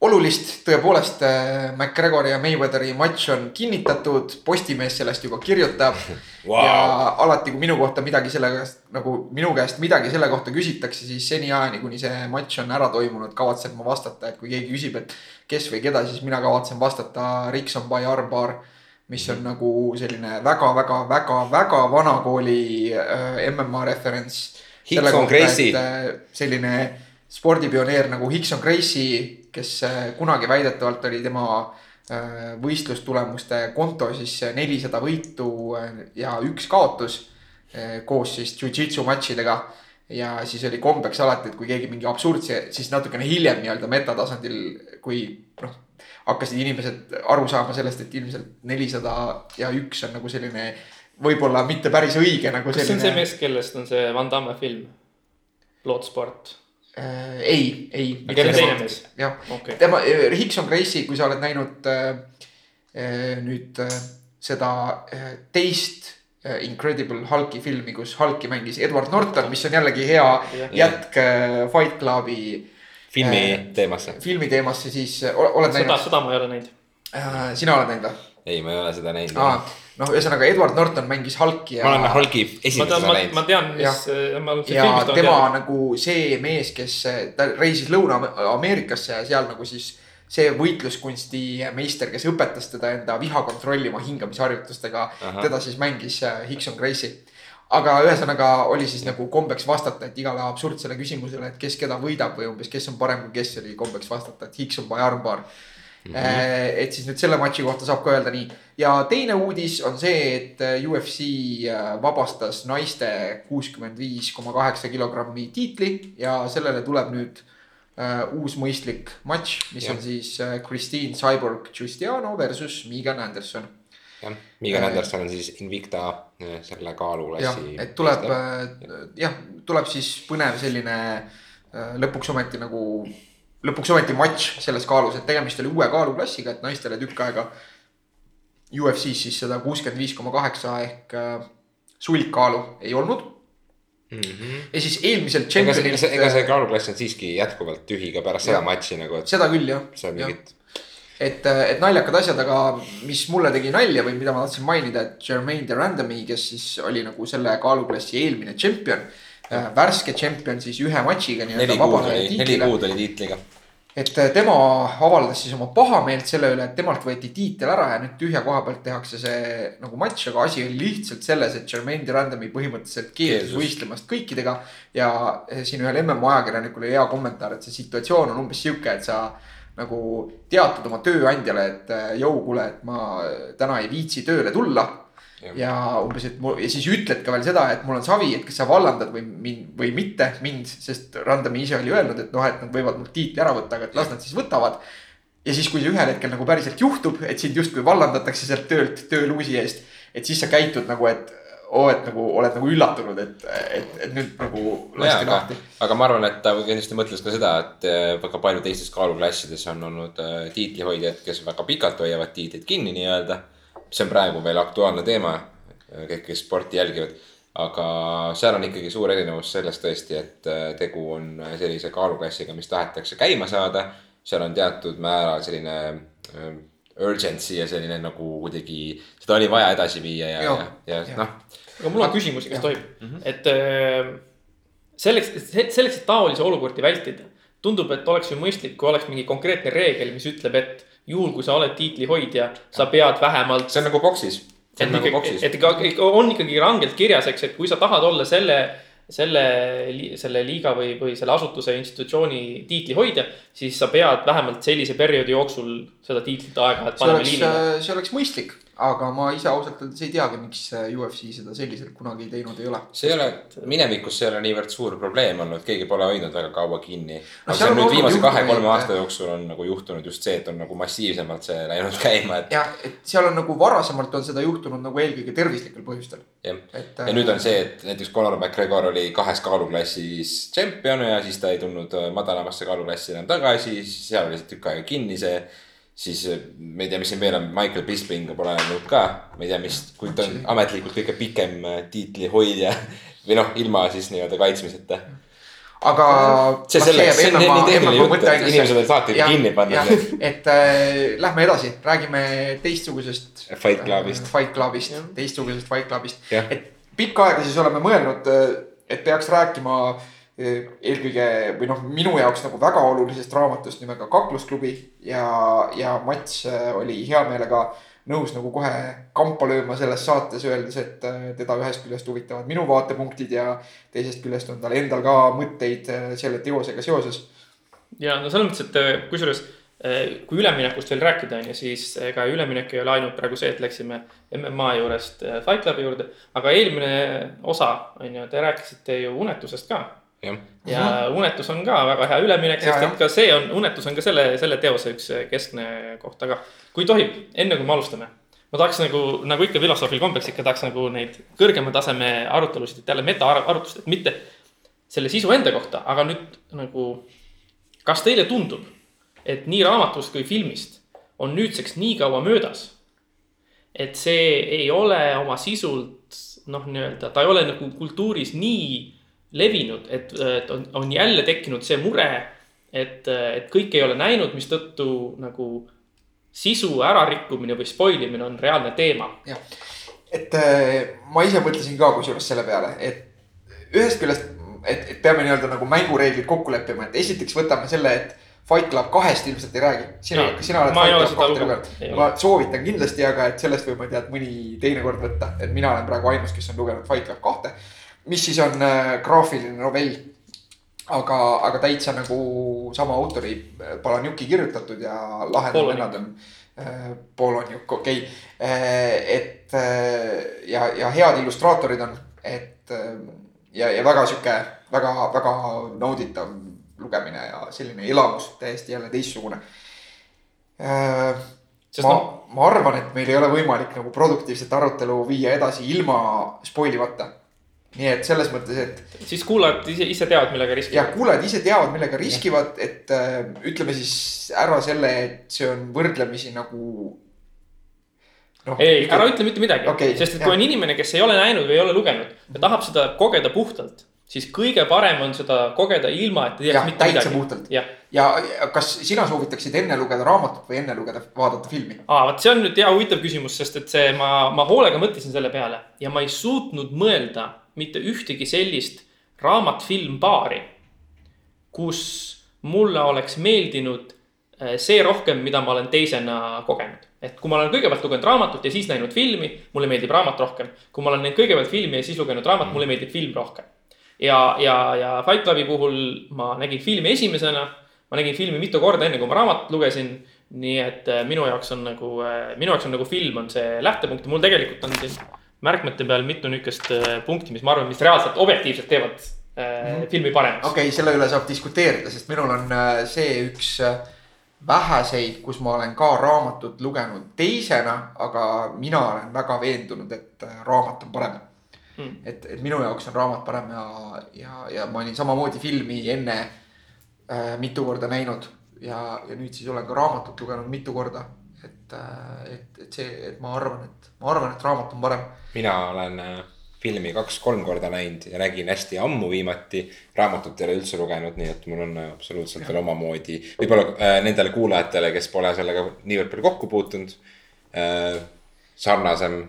olulist tõepoolest äh, McGregori ja Mayweatheri matš on kinnitatud, Postimees sellest juba kirjutab wow.. ja alati, kui minu kohta midagi selle käest nagu minu käest midagi selle kohta küsitakse, siis seniajani, kuni see matš on ära toimunud, kavatsen ma vastata, et kui keegi küsib, et kes või keda, siis mina kavatsen vastata Rickson by armbar mis on nagu selline väga-väga-väga-väga vanakooli äh, MMA referents. Hickson Gracie. Äh, selline spordipioneer nagu Hickson Gracie kes äh, kunagi väidetavalt oli tema võistlustulemuste konto siis nelisada võitu ja üks kaotus koos siis jujitsu matšidega. ja siis oli kombeks alati, et kui keegi mingi absurdse, siis natukene hiljem nii-öelda metatasandil, kui noh, hakkasid inimesed aru saama sellest, et ilmselt nelisada ja üks on nagu selline võib-olla mitte päris õige nagu selline. kas see on see mees, kellest on see Van Damme film? Bloodsport äh,. ei, ei. kelle teine mees? jah okay., tema, äh, Hickson Gracie, kui sa oled näinud äh, äh nüüd äh, seda äh, teist äh, Incredible Hulki filmi, kus Hulki mängis Edward Norton, mis on jällegi hea yeah. jätk Fight Clubi. Filmi äh, teemasse. filmi teemasse, siis äh, oled näinud. seda, seda ma ei ole näinud äh,. sina oled näinud või? ei, ma ei ole seda näinud noh, ühesõnaga Edward Norton mängis Hulki ja. ma olen Hulki esimest osa näinud. ma tean, mis. ja tema teada. nagu see mees, kes, ta reisis Lõuna-Ameerikasse ja seal nagu siis see võitluskunsti meister, kes õpetas teda enda viha kontrollima hingamisharjutustega, teda siis mängis Hickson Gracie. Aga ühesõnaga oli siis nagu kombeks vastata, et igale absurdsele küsimusele, et kes keda võidab või umbes, kes on parem kui kes, oli kombeks vastata, et Hickson by armbar Mm -hmm. et siis nüüd selle matši kohta saab ka öelda nii. ja teine uudis on see, et äh, UFC äh, vabastas naiste kuuskümmend viis koma kaheksa kilogrammi tiitli ja sellele tuleb nüüd uus mõistlik matš, mis ja. on siis Christine Cyborg Giustiano versus Megan Anderson. Jah, Megan uh, Anderson on siis Invicta selle kaaluklassi. et tuleb jah, tuleb siis põnev selline lõpuks ometi nagu lõpuks ometi matš selles kaalus, et tegemist oli uue kaaluklassiga, et naistele tükk aega UFC-s siis seda kuuskümmend viis koma kaheksa ehk äh, sulgkaalu ei olnud mm. -hmm. ja siis eelmisel tšempionil. ega see, ega see kaaluklass on siiski jätkuvalt tühi ka pärast ja, seda matši nagu, et. seda küll jah. seal mingit. Et, et naljakad asjad, aga mis mulle tegi nalja või mida ma tahtsin mainida, et Jermaine Durandami, kes siis oli nagu selle kaaluklassi eelmine tšempion Äh, värske tšempion siis ühe matšiga nii-öelda neli kuud oli tiitliga. et äh, tema avaldas siis oma pahameelt selle üle, et temalt võeti tiitel ära ja nüüd tühja koha pealt tehakse see nagu matš, aga asi oli lihtsalt selles, et Jermaine Durandami põhimõtteliselt keeldus võistlemast kõikidega. ja äh, siin ühel MM ajakirjanikul oli hea kommentaar, et see situatsioon on umbes sihuke, et sa nagu teatad oma tööandjale, et jõu, kuule, et ma täna ei viitsi tööle tulla ja umbes, et mu ja siis ütled ka veel seda, et mul on savi, et kas sa vallandad või mind või mitte mind, sest Randami ise oli öelnud, et noh, et nad võivad mult tiitli ära võtta, aga et las nad siis võtavad. ja siis, kui see ühel hetkel nagu päriselt juhtub, et sind justkui vallandatakse sealt töölt, tööluusi eest, et siis sa käitud nagu, et oo et nagu oled nagu üllatunud, et, et, et nüüd nagu lasti no lahti. aga ma arvan, et ta kindlasti mõtles ka seda, et eh, väga palju teistes kaaluklassides on olnud eh, tiitlihoidjad, kes väga pikalt hoiavad tiitlit kinni nii-öelda see on praegu veel aktuaalne teema, kõik, kes sporti jälgivad. aga seal on ikkagi suur erinevus selles tõesti, et äh, tegu on sellise kaaluklassiga, mis tahetakse käima saada. seal on teatud määral selline urgency ja selline nagu kuidagi, seda oli vaja edasi viia ja, ja, ja, ja noh. aga mul on küsimusi, kas tohib mm, -hmm. et äh, selleks, selleks, et taolisi olukordi vältida, tundub, et oleks ju mõistlik, kui oleks mingi konkreetne reegel, mis ütleb, et juhul, kui sa oled tiitlihoidja, sa pead vähemalt. see on nagu boksis. et nagu ikkagi, et ikka on ikkagi rangelt kirjas, eks, et kui sa tahad olla selle, selle, selle liiga või, või selle asutuse institutsiooni tiitlihoidja, siis sa pead vähemalt sellise perioodi jooksul seda tiitlit aeg-ajalt panema liinile. see oleks mõistlik, aga ma ise ausalt öeldes ei teagi, miks UFC seda selliselt kunagi teinud ei ole. see ei ole, minevikus see ei ole niivõrd suur probleem olnud, keegi pole hoidnud väga kaua kinni. aga no, see on nüüd viimase kahe-kolme aasta jooksul on nagu juhtunud just see, et on nagu massiivsemalt see läinud käima, et. jah, et seal on nagu varasemalt on seda juhtunud nagu eelkõige tervislikel põhjustel. jah, ja nüüd on see, et näiteks Conor McGregor oli kahes kaaluklassis tšempion ja siis ta ei tulnud madalamasse kaaluklassi enam tagasi, seal oli see tükk aega kinni see siis eh, ma ei tea, mis siin veel on, Michael Bisping pole olnud ka, ma ei tea, mis, kui ta on ametlikult kõige pikem eh, tiitlihoidja või noh, ilma siis nii-öelda kaitsmiseta. aga. see selleks, see on nii tehniline jutt, et inimesed võivad saate kinni panna. et äh, lähme edasi, räägime teistsugusest. Fight Clubist. Fight Clubist, teistsugusest Fight Clubist, et pikka aega siis oleme mõelnud, et peaks rääkima äh, eelkõige või noh, minu jaoks nagu väga olulisest raamatust nimega Kaklusklubi ja, ja Mats äh, oli hea meelega nõus nagu kohe kampa lööma selles saates, öeldes, et äh, teda ühest küljest huvitavad minu vaatepunktid ja teisest küljest on tal endal ka mõtteid äh, selle teosega seoses. ja no selles mõttes, et kusjuures kui üleminekust veel rääkida, on ju, siis ega üleminek ei ole ainult praegu see, et läksime MMA juurest Fight Clubi juurde, aga eelmine osa, on ju, te rääkisite ju unetusest ka ja, ja unetus on ka väga hea üleminek, sest et ka see on, unetus on ka selle, selle teose üks keskne koht, aga kui tohib, enne kui me alustame. ma tahaks nagu, nagu ikka filosoofil kombeks ikka tahaks nagu neid kõrgema taseme arutelusid, et jälle metaarutlust, et mitte selle sisu enda kohta, aga nüüd nagu. kas teile tundub, et nii raamatust kui filmist on nüüdseks nii kaua möödas, et see ei ole oma sisult noh, nii-öelda ta ei ole nagu kultuuris nii levinud, et, et on, on jälle tekkinud see mure, et, et kõik ei ole näinud, mistõttu nagu sisu ärarikkumine või spoil imine on reaalne teema. jah, et äh, ma ise mõtlesin ka kusjuures selle peale, et ühest küljest, et, et peame nii-öelda nagu mängureeglid kokku leppima, et esiteks võtame selle, et Fight Club kahest ilmselt ei räägi. sina, sina oled Fight Club kahte lugenud. ma soovitan kindlasti, aga et sellest võib, ma ei tea, et mõni teine kord võtta, et mina olen praegu ainus, kes on lugenud Fight Club kahte mis siis on äh, graafiline novell. aga, aga täitsa nagu sama autori äh, Palanjuki kirjutatud ja lahedad vennad on äh,. Polonjuk, okei okay. et ja, ja head illustraatorid on, et ja, ja väga sihuke väga, väga nauditav lugemine ja selline elamus täiesti jälle teistsugune Sest ma no..., ma arvan, et meil ei ole võimalik nagu produktiivset arutelu viia edasi ilma spoilimata nii et selles mõttes, et. siis kuulajad ise, ise teavad, millega riskivad. jah, kuulajad ise teavad, millega riskivad, et äh, ütleme siis ära selle, et see on võrdlemisi nagu. No, ei, ära ütle mitte midagi okay,, sest et jah. kui on inimene, kes ei ole näinud või ei ole lugenud ja tahab seda kogeda puhtalt siis kõige parem on seda kogeda ilma, et ei teaks mitte midagi. puhtalt. ja, ja kas sina soovitaksid enne lugeda raamatut või enne lugeda, vaadata filmi? aa, vot see on nüüd hea huvitav küsimus, sest et see, ma, ma hoolega mõtlesin selle peale ja ma ei suutnud mõelda mitte ühtegi sellist raamat-film paari, kus mulle oleks meeldinud äh, see rohkem, mida ma olen teisena kogenud. et kui ma olen kõigepealt lugenud raamatut ja siis näinud filmi, mulle meeldib raamat rohkem. kui ma olen näinud kõigepealt filmi ja siis lugenud raamat, mulle meeldib film rohkem. ja, ja, ja Fight Clubi puhul ma nägin filmi esimesena. ma nägin filmi mitu korda, enne kui ma raamatut lugesin. nii et äh, minu jaoks on nagu, äh, minu jaoks on nagu film on see lähtepunkt ja mul tegelikult on siin märkmete peal mitu niukest äh, punkti, mis ma arvan, mis reaalselt objektiivselt teevad mm filmi paremaks. okei okay,, selle üle saab diskuteerida, sest minul on äh, see üks väheseid, kus ma olen ka raamatut lugenud teisena, aga mina olen väga veendunud, et raamat on parem. Mm.. et, et minu jaoks on raamat parem ja, ja, ja ma olin samamoodi filmi enne äh, mitu korda näinud ja, ja nüüd siis olen ka raamatut lugenud mitu korda et, äh, et, et see, et ma arvan, et ma arvan, et raamat on parem. mina olen äh, filmi kaks-kolm korda näinud ja nägin hästi ammu viimati. raamatut ei ole üldse lugenud, nii et mul on äh, absoluutselt ja. veel omamoodi, võib-olla äh, nendele kuulajatele, kes pole sellega niivõrd palju kokku puutunud äh,. sarnasem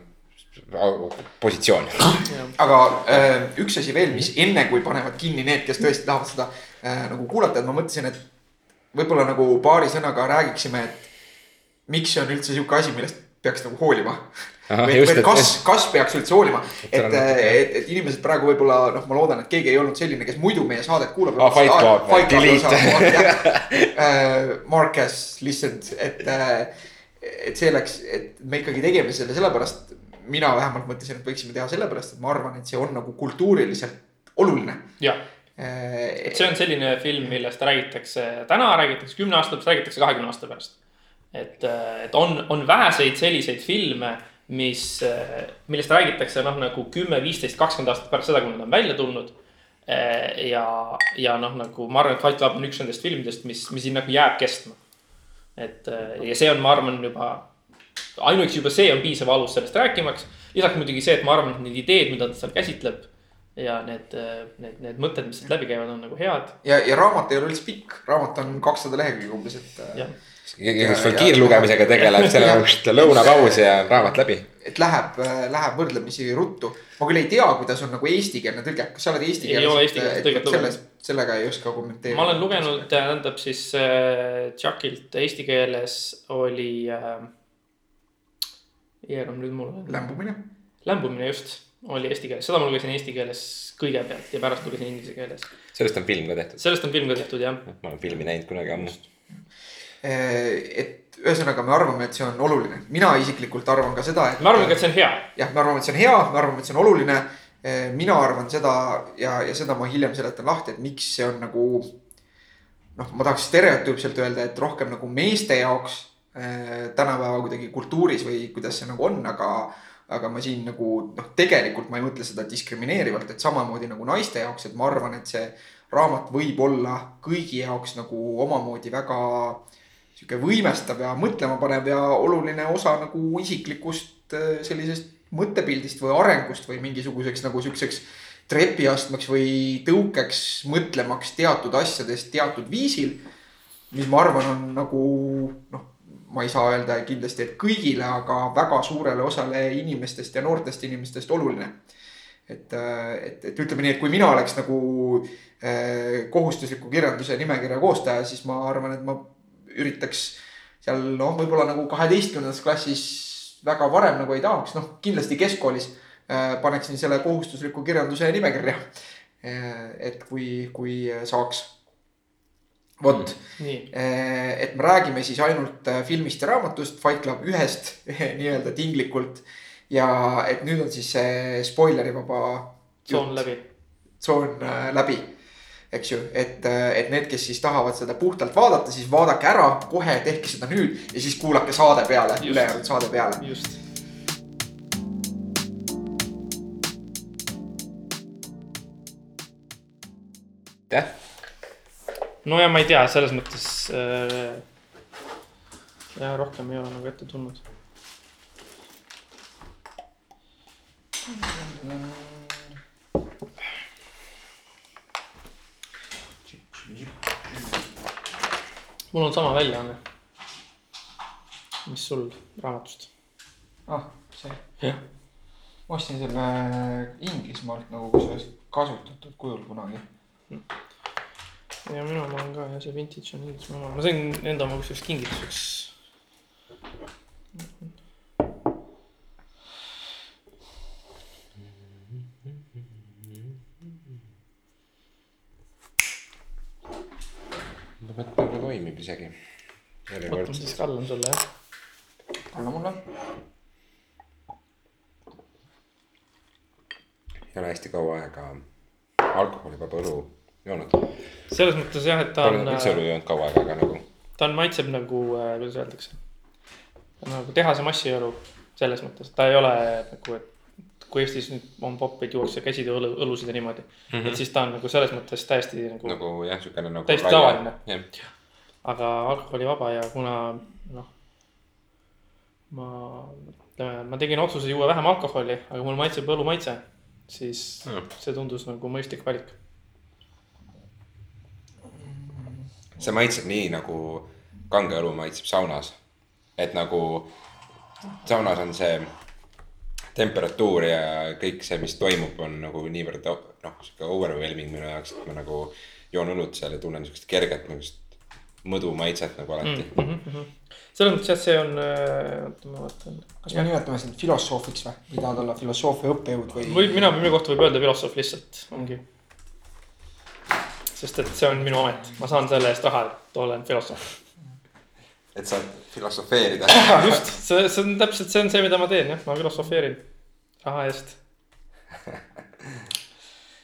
positsioon. aga äh, üks asi veel, mis enne kui panevad kinni need, kes tõesti tahavad seda äh, nagu kuulata, et ma mõtlesin, et võib-olla nagu paari sõnaga räägiksime, et miks see on üldse sihuke asi, millest peaks nagu hoolima. või, või kas, kas peaks üldse hoolima, et, et, et inimesed praegu võib-olla noh, ma loodan, et keegi ei olnud selline, kes muidu meie saadet kuulab. Ah, fight Club, delete. Uh, Mark has listened, et, et see läks, et me ikkagi tegime selle sellepärast, mina vähemalt mõtlesin, et võiksime teha sellepärast, et ma arvan, et see on nagu kultuuriliselt oluline. jah, et see on selline film, millest räägitakse täna, räägitakse kümne aasta pärast, räägitakse kahekümne aasta pärast. Et, et on, on väheseid selliseid filme, mis, millest räägitakse noh, nagu kümme, viisteist, kakskümmend aastat pärast seda, kui nad on välja tulnud. ja, ja noh, nagu ma arvan, et Fight Club on üks nendest filmidest, mis, mis siin nagu jääb kestma. et ja see on, ma arvan, juba ainuüksi juba see on piisav alus sellest rääkimaks. lisaks muidugi see, et ma arvan, et need ideed, mida ta seal käsitleb ja need, need, need mõtted, mis sealt läbi käivad, on nagu head. ja, ja raamat ei ole üldse pikk, raamat on kakssada lehekülge umbes, et. Keegi, kes veel kiirlugemisega tegeleb, seal on lõunapaus ja raamat läbi. et läheb, läheb võrdlemisi ruttu. ma küll ei tea, kuidas on nagu eestikeelne tõlge, kas sa oled eesti keeles? ei ole eestikeelset tõlget lugenud. sellega ei oska kommenteerida. ma olen lugenud, tähendab siis äh, Chuckilt eesti keeles oli äh, Jeerum nüüd mul. lämbumine. lämbumine just, oli eesti keeles, seda ma lugesin eesti keeles kõigepealt ja pärast lugesin inglise keeles. sellest on film ka tehtud? sellest on film ka tehtud, jah. ma olen filmi näinud kunagi ammu. Eh, et ühesõnaga, me arvame, et see on oluline, mina isiklikult arvan ka seda, et. me arvame ka, et see on hea. jah, me arvame, et see on hea, me arvame, et see on oluline. Eh, mina arvan seda ja, ja seda ma hiljem seletan lahti, et miks see on nagu. noh, ma tahaks stereotüüpselt öelda, et rohkem nagu meeste jaoks Äh, tänapäeva kuidagi kultuuris või kuidas see nagu on, aga. aga ma siin nagu noh, tegelikult ma ei mõtle seda diskrimineerivalt, et samamoodi nagu naiste jaoks, et ma arvan, et see raamat võib olla kõigi jaoks nagu omamoodi väga sihuke võimestav ja mõtlema panev ja oluline osa nagu isiklikust äh, sellisest mõttepildist või arengust või mingisuguseks nagu siukseks trepiastmeks või tõukeks mõtlemaks teatud asjadest teatud viisil. mis ma arvan, on nagu noh, ma ei saa öelda kindlasti, et kõigile, aga väga suurele osale inimestest ja noortest inimestest oluline. et, et, et ütleme nii, et kui mina oleks nagu eh, kohustusliku kirjanduse nimekirja koostaja, siis ma arvan, et ma üritaks seal noh, võib-olla nagu kaheteistkümnendas klassis väga varem nagu ei tahaks, noh kindlasti keskkoolis eh, paneksin selle kohustusliku kirjanduse nimekirja eh,. et kui, kui saaks vot, eh, et me räägime siis ainult filmist ja raamatust, Fight Club ühest nii-öelda tinglikult. ja et nüüd on siis see spoilerivaba. tsoon läbi. tsoon äh, läbi, eks ju, et, et need, kes siis tahavad seda puhtalt vaadata, siis vaadake ära kohe, tehke seda nüüd ja siis kuulake saade peale, ülejäänud saade peale. just jah no ja ma ei tea, selles mõttes äh,. jah, rohkem ei ole nagu ette tulnud. Mul on sama väljaanne. mis sul raamatust? ah, see. jah. ma ostsin selle Inglismaalt nagu kusjuures kasutatud kujul kunagi ja minu oma on ka ja see vintage on Inglismaa oma, ma sain enda oma kusjuures kingituseks. vot nagu toimib isegi. Siis kallan sulle jah. anna mulle. ei ole hästi kaua aega alkoholivaba õlu joonud. selles mõttes jah, et ta on. Pole üldse õlu joonud kaua aega, aga nagu. ta on, maitseb nagu äh,, kuidas öeldakse. nagu tehase massiõlu selles mõttes, ta ei ole nagu, et kui Eestis nüüd on popid juuakse käsitöö õlu, õlusid ja niimoodi mm. -hmm. et siis ta on nagu selles mõttes täiesti nagu. nagu jah, siukene nagu. täiesti tavaline. Aga alkoholivaba ja kuna noh. ma, ütleme, ma tegin otsuse juua vähem alkoholi, aga mul maitseb õlu maitse, siis mm. see tundus nagu mõistlik valik see maitseb nii nagu kange õlu maitseb saunas. et nagu saunas on see temperatuur ja kõik see, mis toimub, on nagu niivõrd noh, sihuke overwhelming minu jaoks, et ma nagu joon õlut seal ja tunnen siukest kerget niisugust mõdu maitset nagu alati mm. -hmm. selles mõttes jah, see on, äh, oota ma vaatan. kas me nimetame sind filosoofiks või, või tahad olla filosoofia õppejõud või? võib, mina, minu kohta võib öelda filosoof lihtsalt, ongi sest et see on minu amet, ma saan selle eest raha, et olen filosoof. et saad filosofeerida. just, see, see on täpselt, see on see, mida ma teen jah, ma filosofeerin raha eest.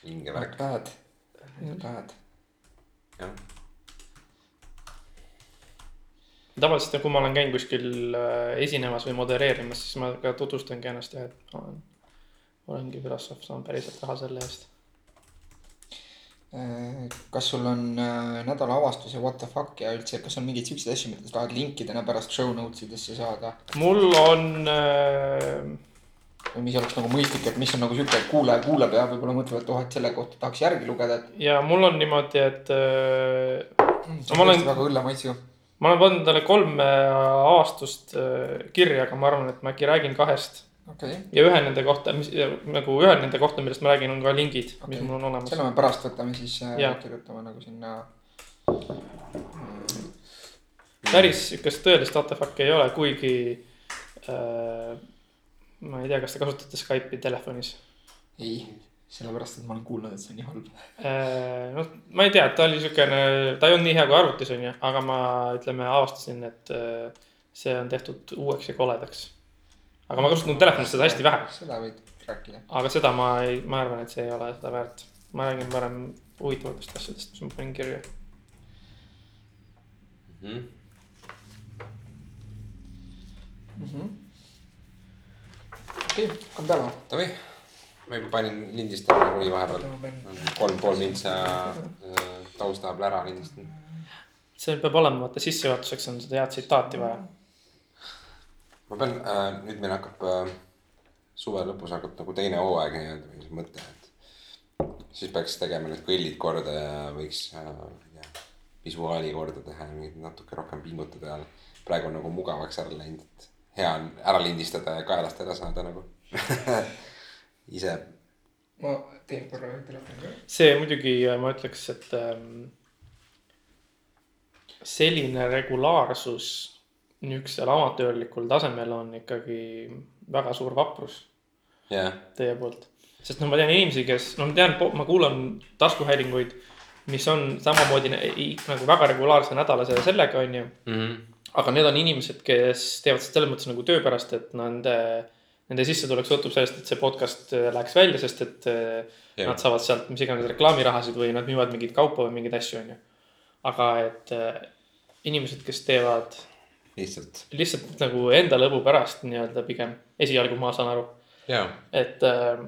vinge värk. Bad, bad. jah. Tavaliselt, kui ma olen käinud kuskil äh, esinemas või modereerimas, siis ma ka tutvustangi ennast ja, et ma olen, olengi filosoof, saan päriselt raha selle eest Äh, kas sul on äh, nädala avastus ja what the fuck ja üldse, kas on mingeid siukseid asju, mida sa tahad linkidena pärast show notes idesse saada? mul on äh.... või mis oleks nagu mõistlik, et mis on nagu siuke, et kuulaja kuulab ja võib-olla mõtleb, et oh, et selle kohta tahaks järgi lugeda, et. ja mul on niimoodi, et äh.... see on olen... tõesti väga õlle maitsuga. Ma olen pannud talle kolm äh, avastust äh, kirja, aga ma arvan, et ma äkki räägin kahest okay.. ja ühe nende kohta, mis nagu ühe nende kohta, millest ma räägin, on ka lingid okay., mis mul on olemas. selle me pärast võtame siis äh, ja. kirjutame nagu sinna. päris sihukest tõelist artefakti ei ole, kuigi äh,. ma ei tea, kas te kasutate Skype'i telefonis? ei, sellepärast, et ma olen kuulnud, et see on nii halb äh,. noh, ma ei tea, ta oli siukene, ta ei olnud nii hea kui arvutis on ju, aga ma ütleme avastasin, et äh, see on tehtud uueks ja koledaks aga ma kasutan telefonis seda hästi vähe. seda võid rääkida. aga seda ma ei, ma arvan, et see ei ole seda väärt. ma räägin parem huvitavatest asjadest, mis ma panin kirja mm. -hmm. Mm -hmm. okei okay,, hakkame peale. Davai, ma juba panin lindistama nagunii vahepeal. kolm pool mintsa tausta peal ära lindistan. see peab olema, vaata sissejuhatuseks on seda head tsitaati vaja. Ma pean äh,, nüüd meil hakkab äh, suve lõpus hakkab nagu teine hooaeg nii-öelda või see mõte, et siis peaks tegema need kõllid korda ja võiks äh, visuaali korda teha ja mingit natuke rohkem pingutada. Ja praegu on nagu mugavaks ära läinud, et hea on ära lindistada ja kaelast ära saada nagu ise. ma teen korra telefoni ka. see muidugi, ma ütleks, et ähm, selline regulaarsus niisugusel amatöörlikul tasemel on ikkagi väga suur vaprus yeah. teie poolt. sest noh, ma tean inimesi, kes, no ma tean, ma kuulan taskuhäälinguid, mis on samamoodi nagu väga regulaarse nädalase sellega, on ju mm. -hmm. aga need on inimesed, kes teevad seda selles mõttes nagu töö pärast, et nende, nende sissetulek sõltub sellest, et see podcast läheks välja, sest et yeah. nad saavad sealt mis iganes reklaamirahasid või nad müüvad mingeid kaupa või mingeid asju, on ju. aga et inimesed, kes teevad lihtsalt. lihtsalt nagu enda lõbu pärast nii-öelda pigem, esialgu ma saan aru. et äh,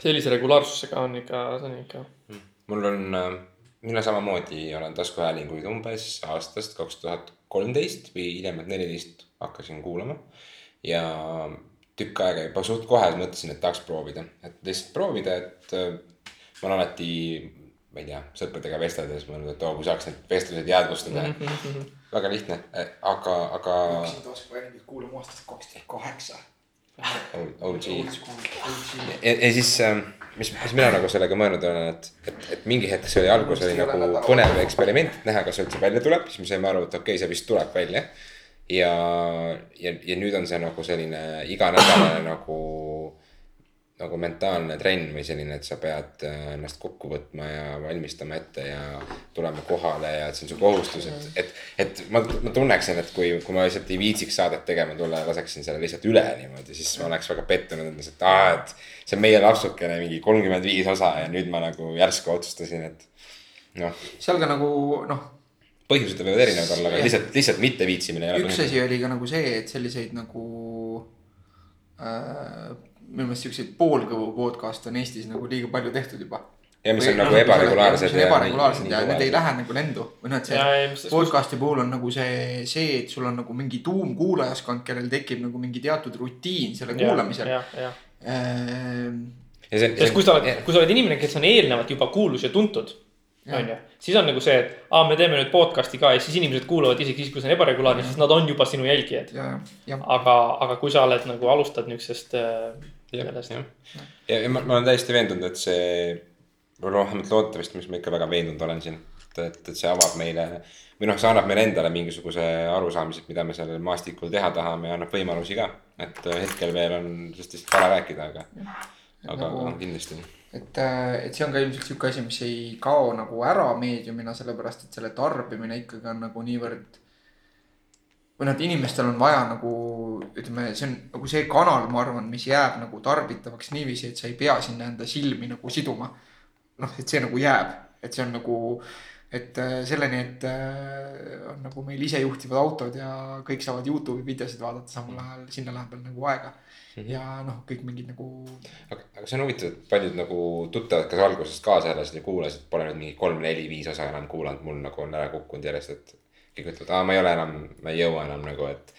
sellise regulaarsusega on ikka, see on ikka. Hmm. mul on äh,, mina samamoodi olen taskuhäälinguid umbes aastast kaks tuhat kolmteist või hiljemalt neliteist hakkasin kuulama. ja tükk aega juba suht kohe mõtlesin, et tahaks proovida, et lihtsalt proovida, et äh, ma olen alati ma ei tea, sõpradega vesteldes mõelnud, et oo, kui saaks need vestlused jäädvustada mm. -hmm. väga lihtne, aga, aga. hakkasin taskuhäälinguid kuulama aastast kaks tuhat kaheksa. OG. ja, ja siis, ähm, mis, mis mina nagu sellega mõelnud olen, et, et, et mingi hetk see oli alguses oli nagu põnev eksperiment, näha, kas üldse välja tuleb, siis me saime aru, et okei okay,, see vist tuleb välja. Ja, ja, ja nüüd on see nagu selline iganädalane nagu nagu mentaalne trenn või selline, et sa pead äh, ennast kokku võtma ja valmistama ette ja tulema kohale ja et see on su kohustus, et, et, et ma, ma tunneksin, et kui, kui ma lihtsalt ei viitsiks saadet tegema tulla ja laseksin selle lihtsalt üle niimoodi, siis ma oleks väga pettunud endas, et aa, et see on meie lapsukene mingi kolmkümmend viis osa ja nüüd ma nagu järsku otsustasin, et noh. seal ka nagu noh. Põhjused võivad erinevad olla, aga lihtsalt, lihtsalt mitte viitsimine üks asi oli ka nagu see, et selliseid nagu äh, minu meelest siukseid poolkõvu podcast'e on Eestis nagu liiga palju tehtud juba. ja mis on nagu ebaregulaarsed. ebaregulaarsed ja need ei lähe nagu lendu või noh, et see podcast'i puhul on nagu see, see, et sul on nagu mingi tuumkuulajaskond, kellel tekib nagu mingi teatud rutiin selle kuulamisel. Ehm, sest kui sa oled, kui sa oled inimene, kes on eelnevalt juba kuulus ja tuntud on ju. siis on nagu see, et aa, me teeme nüüd podcast'i ka ja siis inimesed kuulavad isegi siis, kui see on ebaregulaarne, siis nad on juba sinu jälgijad. aga, aga kui sa oled nagu alustad niuksest äh, ja, ja, ja ma, ma olen täiesti veendunud, et see, või noh, vähemalt loodetavasti, mis ma ikka väga veendunud olen siin. et, et, et see avab meile või noh, see annab meile endale mingisuguse arusaamise, et mida me sellel maastikul teha tahame ja annab võimalusi ka. et äh, hetkel veel on sellest lihtsalt vara rääkida, aga, aga nagu, kindlasti. Et, äh, et see on ka ilmselt sihuke asi, mis ei kao nagu ära meediumina, sellepärast et selle tarbimine ikkagi on nagu niivõrd või noh, et inimestel on vaja nagu ütleme, see on nagu see kanal, ma arvan, mis jääb nagu tarbitavaks niiviisi, et sa ei pea sinna enda silmi nagu siduma. noh, et see nagu jääb, et see on nagu, et äh, selleni, et äh, on nagu meil isejuhtivad autod ja kõik saavad Youtube'i videosid vaadata, samal ajal sinna läheb veel nagu aega. -hmm. ja noh, kõik mingid nagu. aga, aga see on huvitav, et paljud nagu tuttavad, kes algusest kaasa elasid ja kuulasid, pole nüüd mingi kolm-neli-viis osa enam kuulanud, mul nagu on ära kukkunud järjest, et kõik ütlevad, aa, ma ei ole enam, ma ei jõua enam nagu, et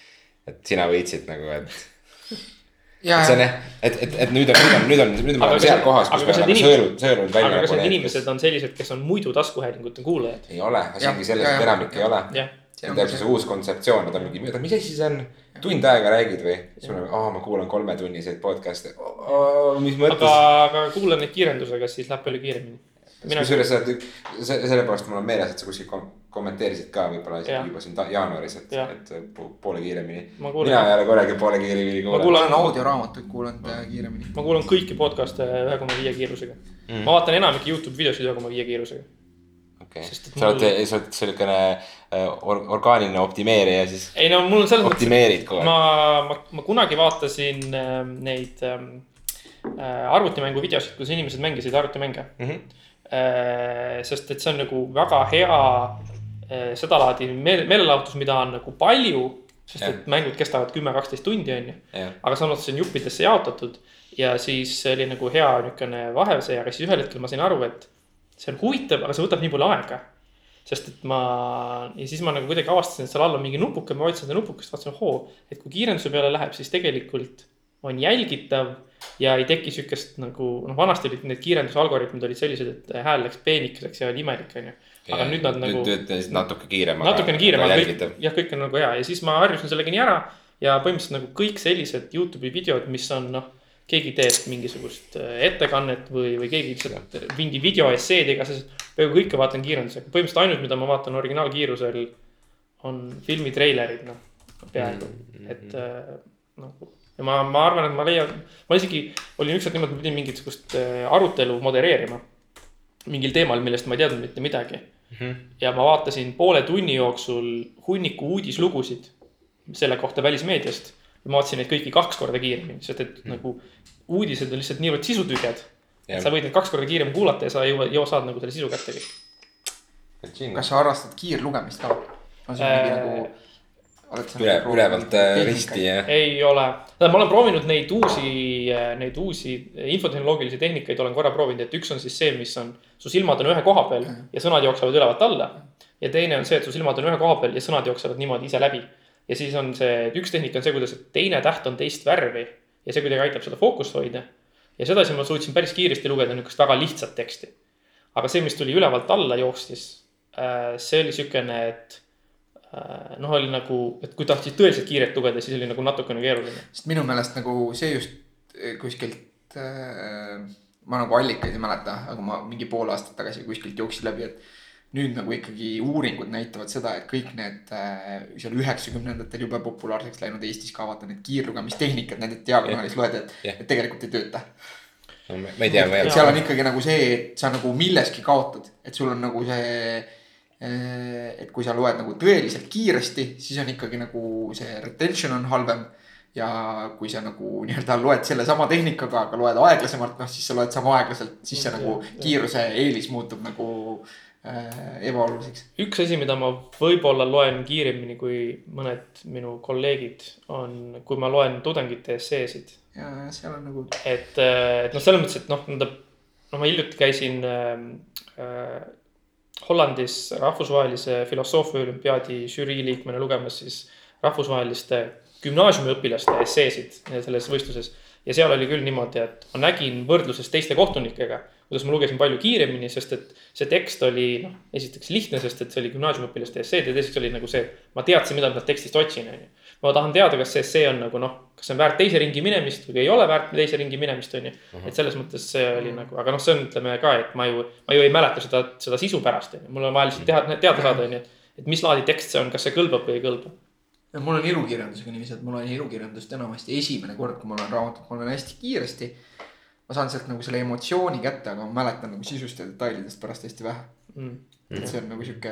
et sina võitsid nagu, et. Ja, et see on jah, et, et, et nüüd on, nüüd on, nüüd on, nüüd me oleme seal kohas, kus me oleme sõelunud, sõelunud välja. aga kas need inimesed on sellised, kes on muidu taskuhäälingute kuulajad? ei ole, asi ongi selles, et enamik ei ole. see on täpselt see uus kontseptsioon, nad on mingi, mis asi see on, tund aega räägid või? siis me oleme, aa, ma kuulan kolmetunniseid podcast'e, mis mõttes. aga, aga kuula neid kiirendusega, siis läheb palju kiiremini kusjuures sa oled, sellepärast mul on meeles, et sa kuskil kom kommenteerisid ka võib-olla isegi juba siin jaanuaris, et, et poole kiiremini. mina ei ole kunagi poole kiiremini kuulanud. ma kuulan audioraamatuid, kuulan kiiremini. ma kuulan kõiki podcast'e ühe koma viie kiirusega mm.. ma vaatan enamike Youtube videosid ühe koma viie kiirusega. Okei okay., sa oled, sa oled siukene äh, or, orgaaniline optimeerija siis. ei no mul selles mõttes. optimeerid aeg. ma, ma, ma kunagi vaatasin äh, neid ähm, äh, arvutimängu videosid, kus inimesed mängisid arvutimänge mm. -hmm Äh, sest et see on nagu väga hea äh, sedalaadi meelelahutus, mida on nagu palju. sest ja. et mängud kestavad kümme, kaksteist tundi, on ju. aga samas see on juppidesse jaotatud ja siis see oli nagu hea niisugune vahesee, aga siis ühel hetkel ma sain aru, et see on huvitav, aga see võtab nii palju aega. sest et ma ja siis ma nagu kuidagi avastasin, et seal all on mingi nupuke, ma vajutasin seda nupukest, vaatasin, ohoo, et kui kiirenduse peale läheb, siis tegelikult on jälgitav ja ei teki sihukest nagu noh, vanasti olid need kiirendusalgoritmid olid sellised, et hääl läks peenikeseks ja oli imelik, onju. aga nüüd nad nagu. töötasid natuke kiirem. natukene kiirem, aga kõik, jah, kõik on nagu hea ja siis ma harjusin sellega nii ära. ja põhimõtteliselt nagu kõik sellised Youtube'i videod, mis on noh, keegi teeb mingisugust äh, ettekannet või, või keegi lihtsalt mingi video esseed, igasuguseid. peaaegu kõike vaatan kiirendusega, põhimõtteliselt ainult, mida ma vaatan originaalkiirusel on filmitreilerid, noh, peaaegu mm, -hmm. et noh ja ma, ma arvan, et ma leian, ma isegi olin ükskord niimoodi, ma pidin mingisugust äh, arutelu modereerima. mingil teemal, millest ma ei teadnud mitte midagi mm. -hmm. ja ma vaatasin poole tunni jooksul hunniku uudislugusid selle kohta välismeediast. Ja ma vaatasin neid kõiki kaks korda kiiremini, sest et mm nagu uudised on lihtsalt niivõrd sisutühjad. et sa võid neid kaks korda kiiremini kuulata ja sa jõua, jõua saad nagu selle sisu kätte kõik. kas sa harrastad kiirlugemist ka? on see mingi äh, nagu üle, ülevalt äh, risti ja. ei ole, ma olen proovinud neid uusi, äh, neid uusi infotehnoloogilisi tehnikaid olen korra proovinud, et üks on siis see, mis on, su silmad on ühe koha peal ja sõnad jooksevad ülevalt alla. ja teine on see, et su silmad on ühe koha peal ja sõnad jooksevad niimoodi ise läbi. Ja siis on see, üks tehnika on see, kuidas teine täht on teist värvi ja see kuidagi aitab seda fookust hoida. ja sedasi ma suutsin päris kiiresti lugeda niisugust väga lihtsat teksti. aga see, mis tuli ülevalt alla jooksis, äh, see oli siukene, et Äh, noh, oli nagu, et kui tahtsid tõeliselt kiiret lugeda, siis oli nagu natukene keeruline. sest minu meelest nagu see just eh, kuskilt äh,, ma nagu allikaid ei mäleta, aga ma mingi pool aastat tagasi kuskilt jooksin läbi, et nüüd nagu ikkagi uuringud näitavad seda, et kõik need äh, seal üheksakümnendatel jube populaarseks läinud Eestis ka vaata need kiirlugemistehnikad, nende diagonaalis loed, et et tegelikult ei tööta. no ma ei tea, ma ei tea. seal on ikkagi nagu see, et sa nagu milleski kaotad, et sul on nagu see Äh, et kui sa loed nagu tõeliselt kiiresti, siis on ikkagi nagu see retention on halvem. ja kui sa nagu nii-öelda loed sellesama tehnikaga, aga loed aeglasemalt, noh siis sa loed sama aeglaselt, siis see nagu kiiruse eelis muutub nagu äh, ebaoluliseks. üks asi, mida ma võib-olla loen kiiremini kui mõned minu kolleegid, on, kui ma loen tudengite esseesid. ja seal on nagu. et, et noh, selles mõttes, et noh, nõnda, no ma hiljuti käisin äh, Hollandis rahvusvahelise filosoofia olümpiaadi žürii liikmena lugemas siis rahvusvaheliste gümnaasiumiõpilaste esseesid selles võistluses. ja seal oli küll niimoodi, et ma nägin võrdluses teiste kohtunikega, kuidas ma lugesin palju kiiremini, sest et see tekst oli noh, esiteks lihtne, sest et see oli gümnaasiumiõpilaste esseed ja teiseks oli nagu see, ma teadsin, mida ma tekstist otsin, on ju ma tahan teada, kas see essee on nagu noh, kas see on väärt teise ringi minemist või ei ole väärt teise ringi minemist, on ju. Mhm. et selles mõttes see oli nagu, aga noh, see on, ütleme ka, et ma ju, ma ju ei mäleta seda, seda sisu pärast, on ju, mul on vaja lihtsalt teha, teada saada, on ju, et. et mis laadi tekst see on, kas see kõlbab või ei kõlba. mul on ilukirjandusega niiviisi, et mul on ilukirjandust enamasti esimene kord, kui ma loen raamatut, ma loen hästi kiiresti. Ma saan sealt nagu selle emotsiooni kätte, aga ma mäletan nagu sisust ja detailidest pärast hästi vähe. Mm.. et see on nagu sihuke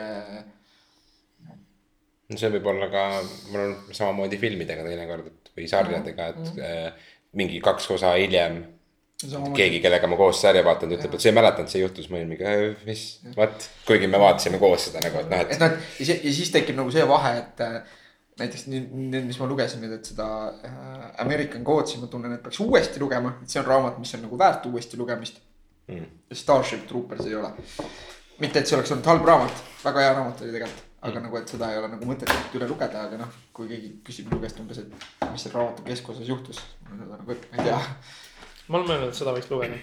no see võib olla ka, mul on samamoodi filmidega teinekord, et või sarjadega, et mm -hmm. mingi kaks osa hiljem. keegi, kellega ma koos sarja vaatan, ütleb, et sa ei mäletanud, see juhtus, ma olin mingi, äh, mis, what, kuigi me vaatasime koos seda nagu, et noh, et. et noh, ja siis tekib nagu see vahe, et äh, näiteks need, mis ma lugesin nüüd, et seda äh, American Gods'i ma tunnen, et peaks uuesti lugema, et see on raamat, mis on nagu väärt uuesti lugemist mm.. Starship Troopers ei ole. mitte, et see oleks olnud halb raamat, väga hea raamat oli tegelikult aga nagu, et seda ei ole nagu mõtet üle lugeda, aga noh, kui keegi küsib minu käest umbes, et mis selle raamatu keskosas juhtus, ma seda nagu, ma ei tea. ma olen mõelnud, et seda võiks lugeda.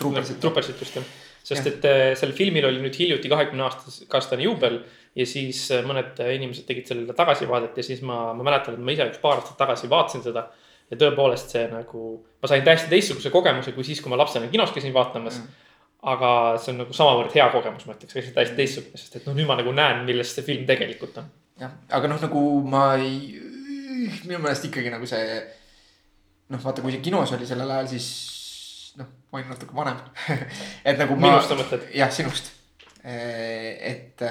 Troopersit. Troopersit just jah, sest ja. et äh, sellel filmil oli nüüd hiljuti kahekümne aastane juubel ja siis äh, mõned inimesed tegid sellele tagasivaadet ja siis ma, ma mäletan, et ma ise üks paar aastat tagasi vaatasin seda. ja tõepoolest see nagu, ma sain täiesti teistsuguse kogemuse kui siis, kui ma lapsena kinos käisin vaatamas mm aga see on nagu samavõrd hea kogemus, ma ütleks, täiesti teistsugune, sest et noh, nüüd ma nagu näen, millest see film tegelikult on. jah, aga noh, nagu ma ei, minu meelest ikkagi nagu see. noh, vaata, kui see kinos oli sellel ajal, siis noh, ma olin natuke vanem et nagu ma. minust sa mõtled? jah, sinust, et.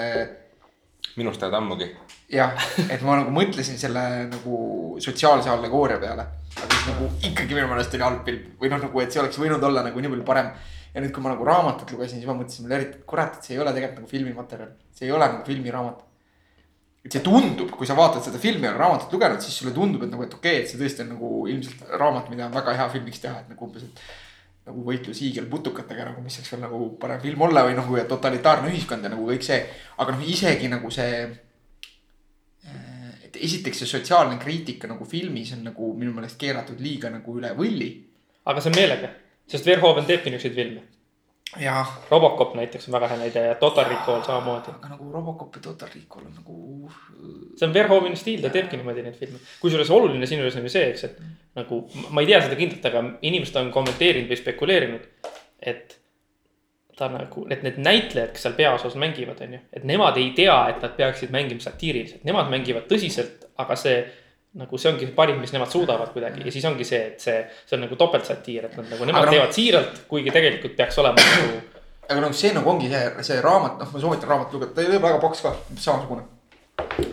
Minust oled ammugi. jah, et ma nagu mõtlesin selle nagu sotsiaalse allegooria peale, aga siis nagu ikkagi minu meelest oli halb film või noh, nagu, et see oleks võinud olla nagu nii palju parem ja nüüd, kui ma nagu raamatut lugesin, siis ma mõtlesin mulle eriti, et kurat, et see ei ole tegelikult nagu filmimaterjal, see ei ole nagu filmiraamat. et see tundub, kui sa vaatad seda filmi ja raamatut lugenud, siis sulle tundub, et nagu, et okei okay,, et see tõesti on nagu ilmselt raamat, mida on väga hea filmiks teha, et nagu umbes, et. Nagu võitlus hiigelputukatega nagu, mis võiks veel nagu parem film olla või nagu ja totalitaarne ühiskond ja nagu kõik see. aga noh, isegi nagu see. et esiteks see sotsiaalne kriitika nagu filmis on nagu minu meelest keeratud liiga nagu üle võlli. aga see on meelega sest Verhoeven teebki niisuguseid filme. Robocop näiteks on väga hea näide ja Total Recall samamoodi. aga nagu Robocop ja Total Recall on nagu. see on Verhoeveni stiil, ta teebki niimoodi neid filme. kusjuures oluline sinu juures on ju see, eks, et nagu ma ei tea seda kindlalt, aga inimesed on kommenteerinud või spekuleerinud, et ta nagu, et need näitlejad, kes seal peaosas mängivad, on ju, et nemad ei tea, et nad peaksid mängima satiiriliselt, nemad mängivad tõsiselt, aga see nagu see ongi parim, mis nemad suudavad kuidagi ja siis ongi see, et see, see on nagu topeltsatiir, et nad nagu nemad no, teevad siiralt, kuigi tegelikult peaks olema nagu. aga noh, see nagu ongi see, see raamat, noh, ma soovitan raamatut lugeda, ta ei ole väga paks ka, samasugune.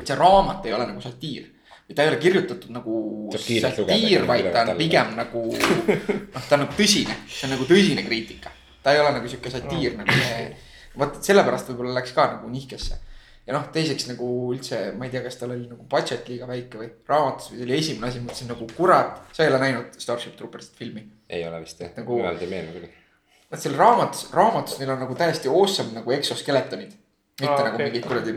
see raamat ei ole nagu satiir ta ei ole kirjutatud nagu satiir, vaid ta on pigem nagu, noh, ta on nagu tõsine, see on nagu tõsine kriitika. ta ei ole nagu sihuke satiir no. nagu see, vot sellepärast võib-olla läks ka nagu nihkesse ja noh, teiseks nagu üldse, ma ei tea, kas tal oli nagu budget liiga väike või raamatus või see oli esimene asi, mõtlesin nagu kurat, sa ei ole näinud Starship Troopersit filmi. ei ole vist jah nagu,, eraldi ei meenu küll. vot seal raamatus, raamatus neil on nagu täiesti awesome nagu eksoskeletonid. mitte ah, nagu okay. mingid kuradi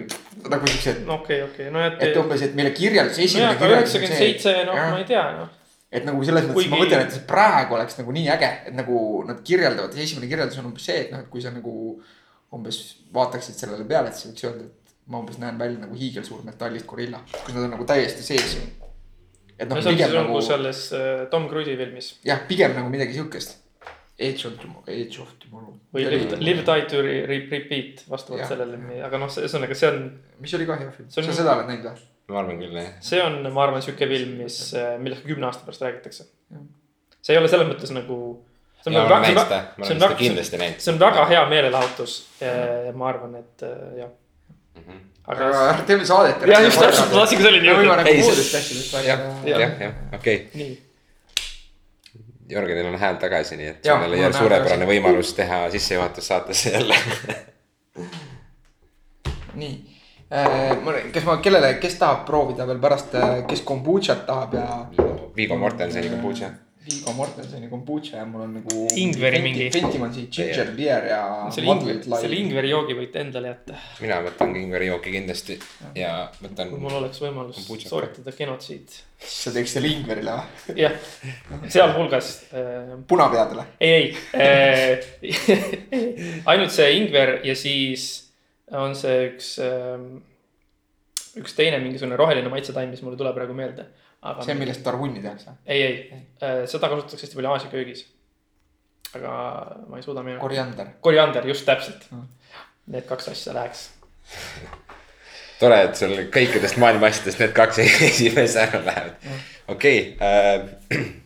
nagu siuksed. okei, okei, no et. et umbes, et meile kirjeldus, esimene no,. üheksakümmend seitse, noh, ma ei tea, noh et nagu selles mõttes Kuigi... ma mõtlen, et praegu oleks nagu nii äge, et nagu nad kirjeldavad, esimene kirjeldus on umbes see, et noh, et kui sa nagu umbes vaataksid sellele peale, et siis võiks öelda, et ma umbes näen välja nagu hiigelsuur metallist gorilla, kus nad on nagu täiesti sees. et noh, pigem nagu. selles uh, Tom Cruise'i filmis. jah, pigem nagu midagi siukest. Age of Tomorrow, Age of Tomorrow. või Live, live Die to re, re, Repeat vastavalt sellele, aga noh, ühesõnaga see on. mis oli ka hea film, sa seda oled näinud või? ma arvan küll jah. see on, ma arvan, sihuke film, mis, äh, millest kümne aasta pärast räägitakse. see ei ole selles mõttes nagu see on ja, väga, see on, see on väga, see on väga hea meelelahutus ja ma arvan, et äh, jah. Aga, aga teeme saadet. jah, just täpselt, ma tahtsingi selleni jõuda. nagu asjadest rääkida. jah, jah, jah, okei. Jörgenil on hääl tagasi, nii et sul oli jälle suurepärane võimalus teha sissejuhatus saatesse jälle nii äh,, kas ma, kellele, kes tahab proovida veel pärast, äh, kes kombutšat tahab ja. Viggo Mortenseni kombutša Viggo Mortenseni kombutša ja mul on nagu. ingveri mingi. Fentimansi ginger beer ja. selle, selle ingveri joogi võite endale jätta. mina võtan ingveri jooki kindlasti ja, ja võtan. kui mul oleks võimalus sooritada genotsiid. siis sa teeks selle ingverile või? jah, sealhulgas äh,. punapeadele? ei, ei äh, ainult see ingver ja siis on see üks äh, üks teine mingisugune roheline maitsetaim, mis mulle tuleb praegu meelde aga. see, millest tarhunni tehakse? ei, ei, äh, seda kasutatakse hästi palju Aasia köögis. aga ma ei suuda meenutada. koriander. koriander, just täpselt mm.. Need kaks asja läheks tore, et sul kõikidest maailma asjadest need kaks esimese ära lähevad mm.. okei okay, äh,,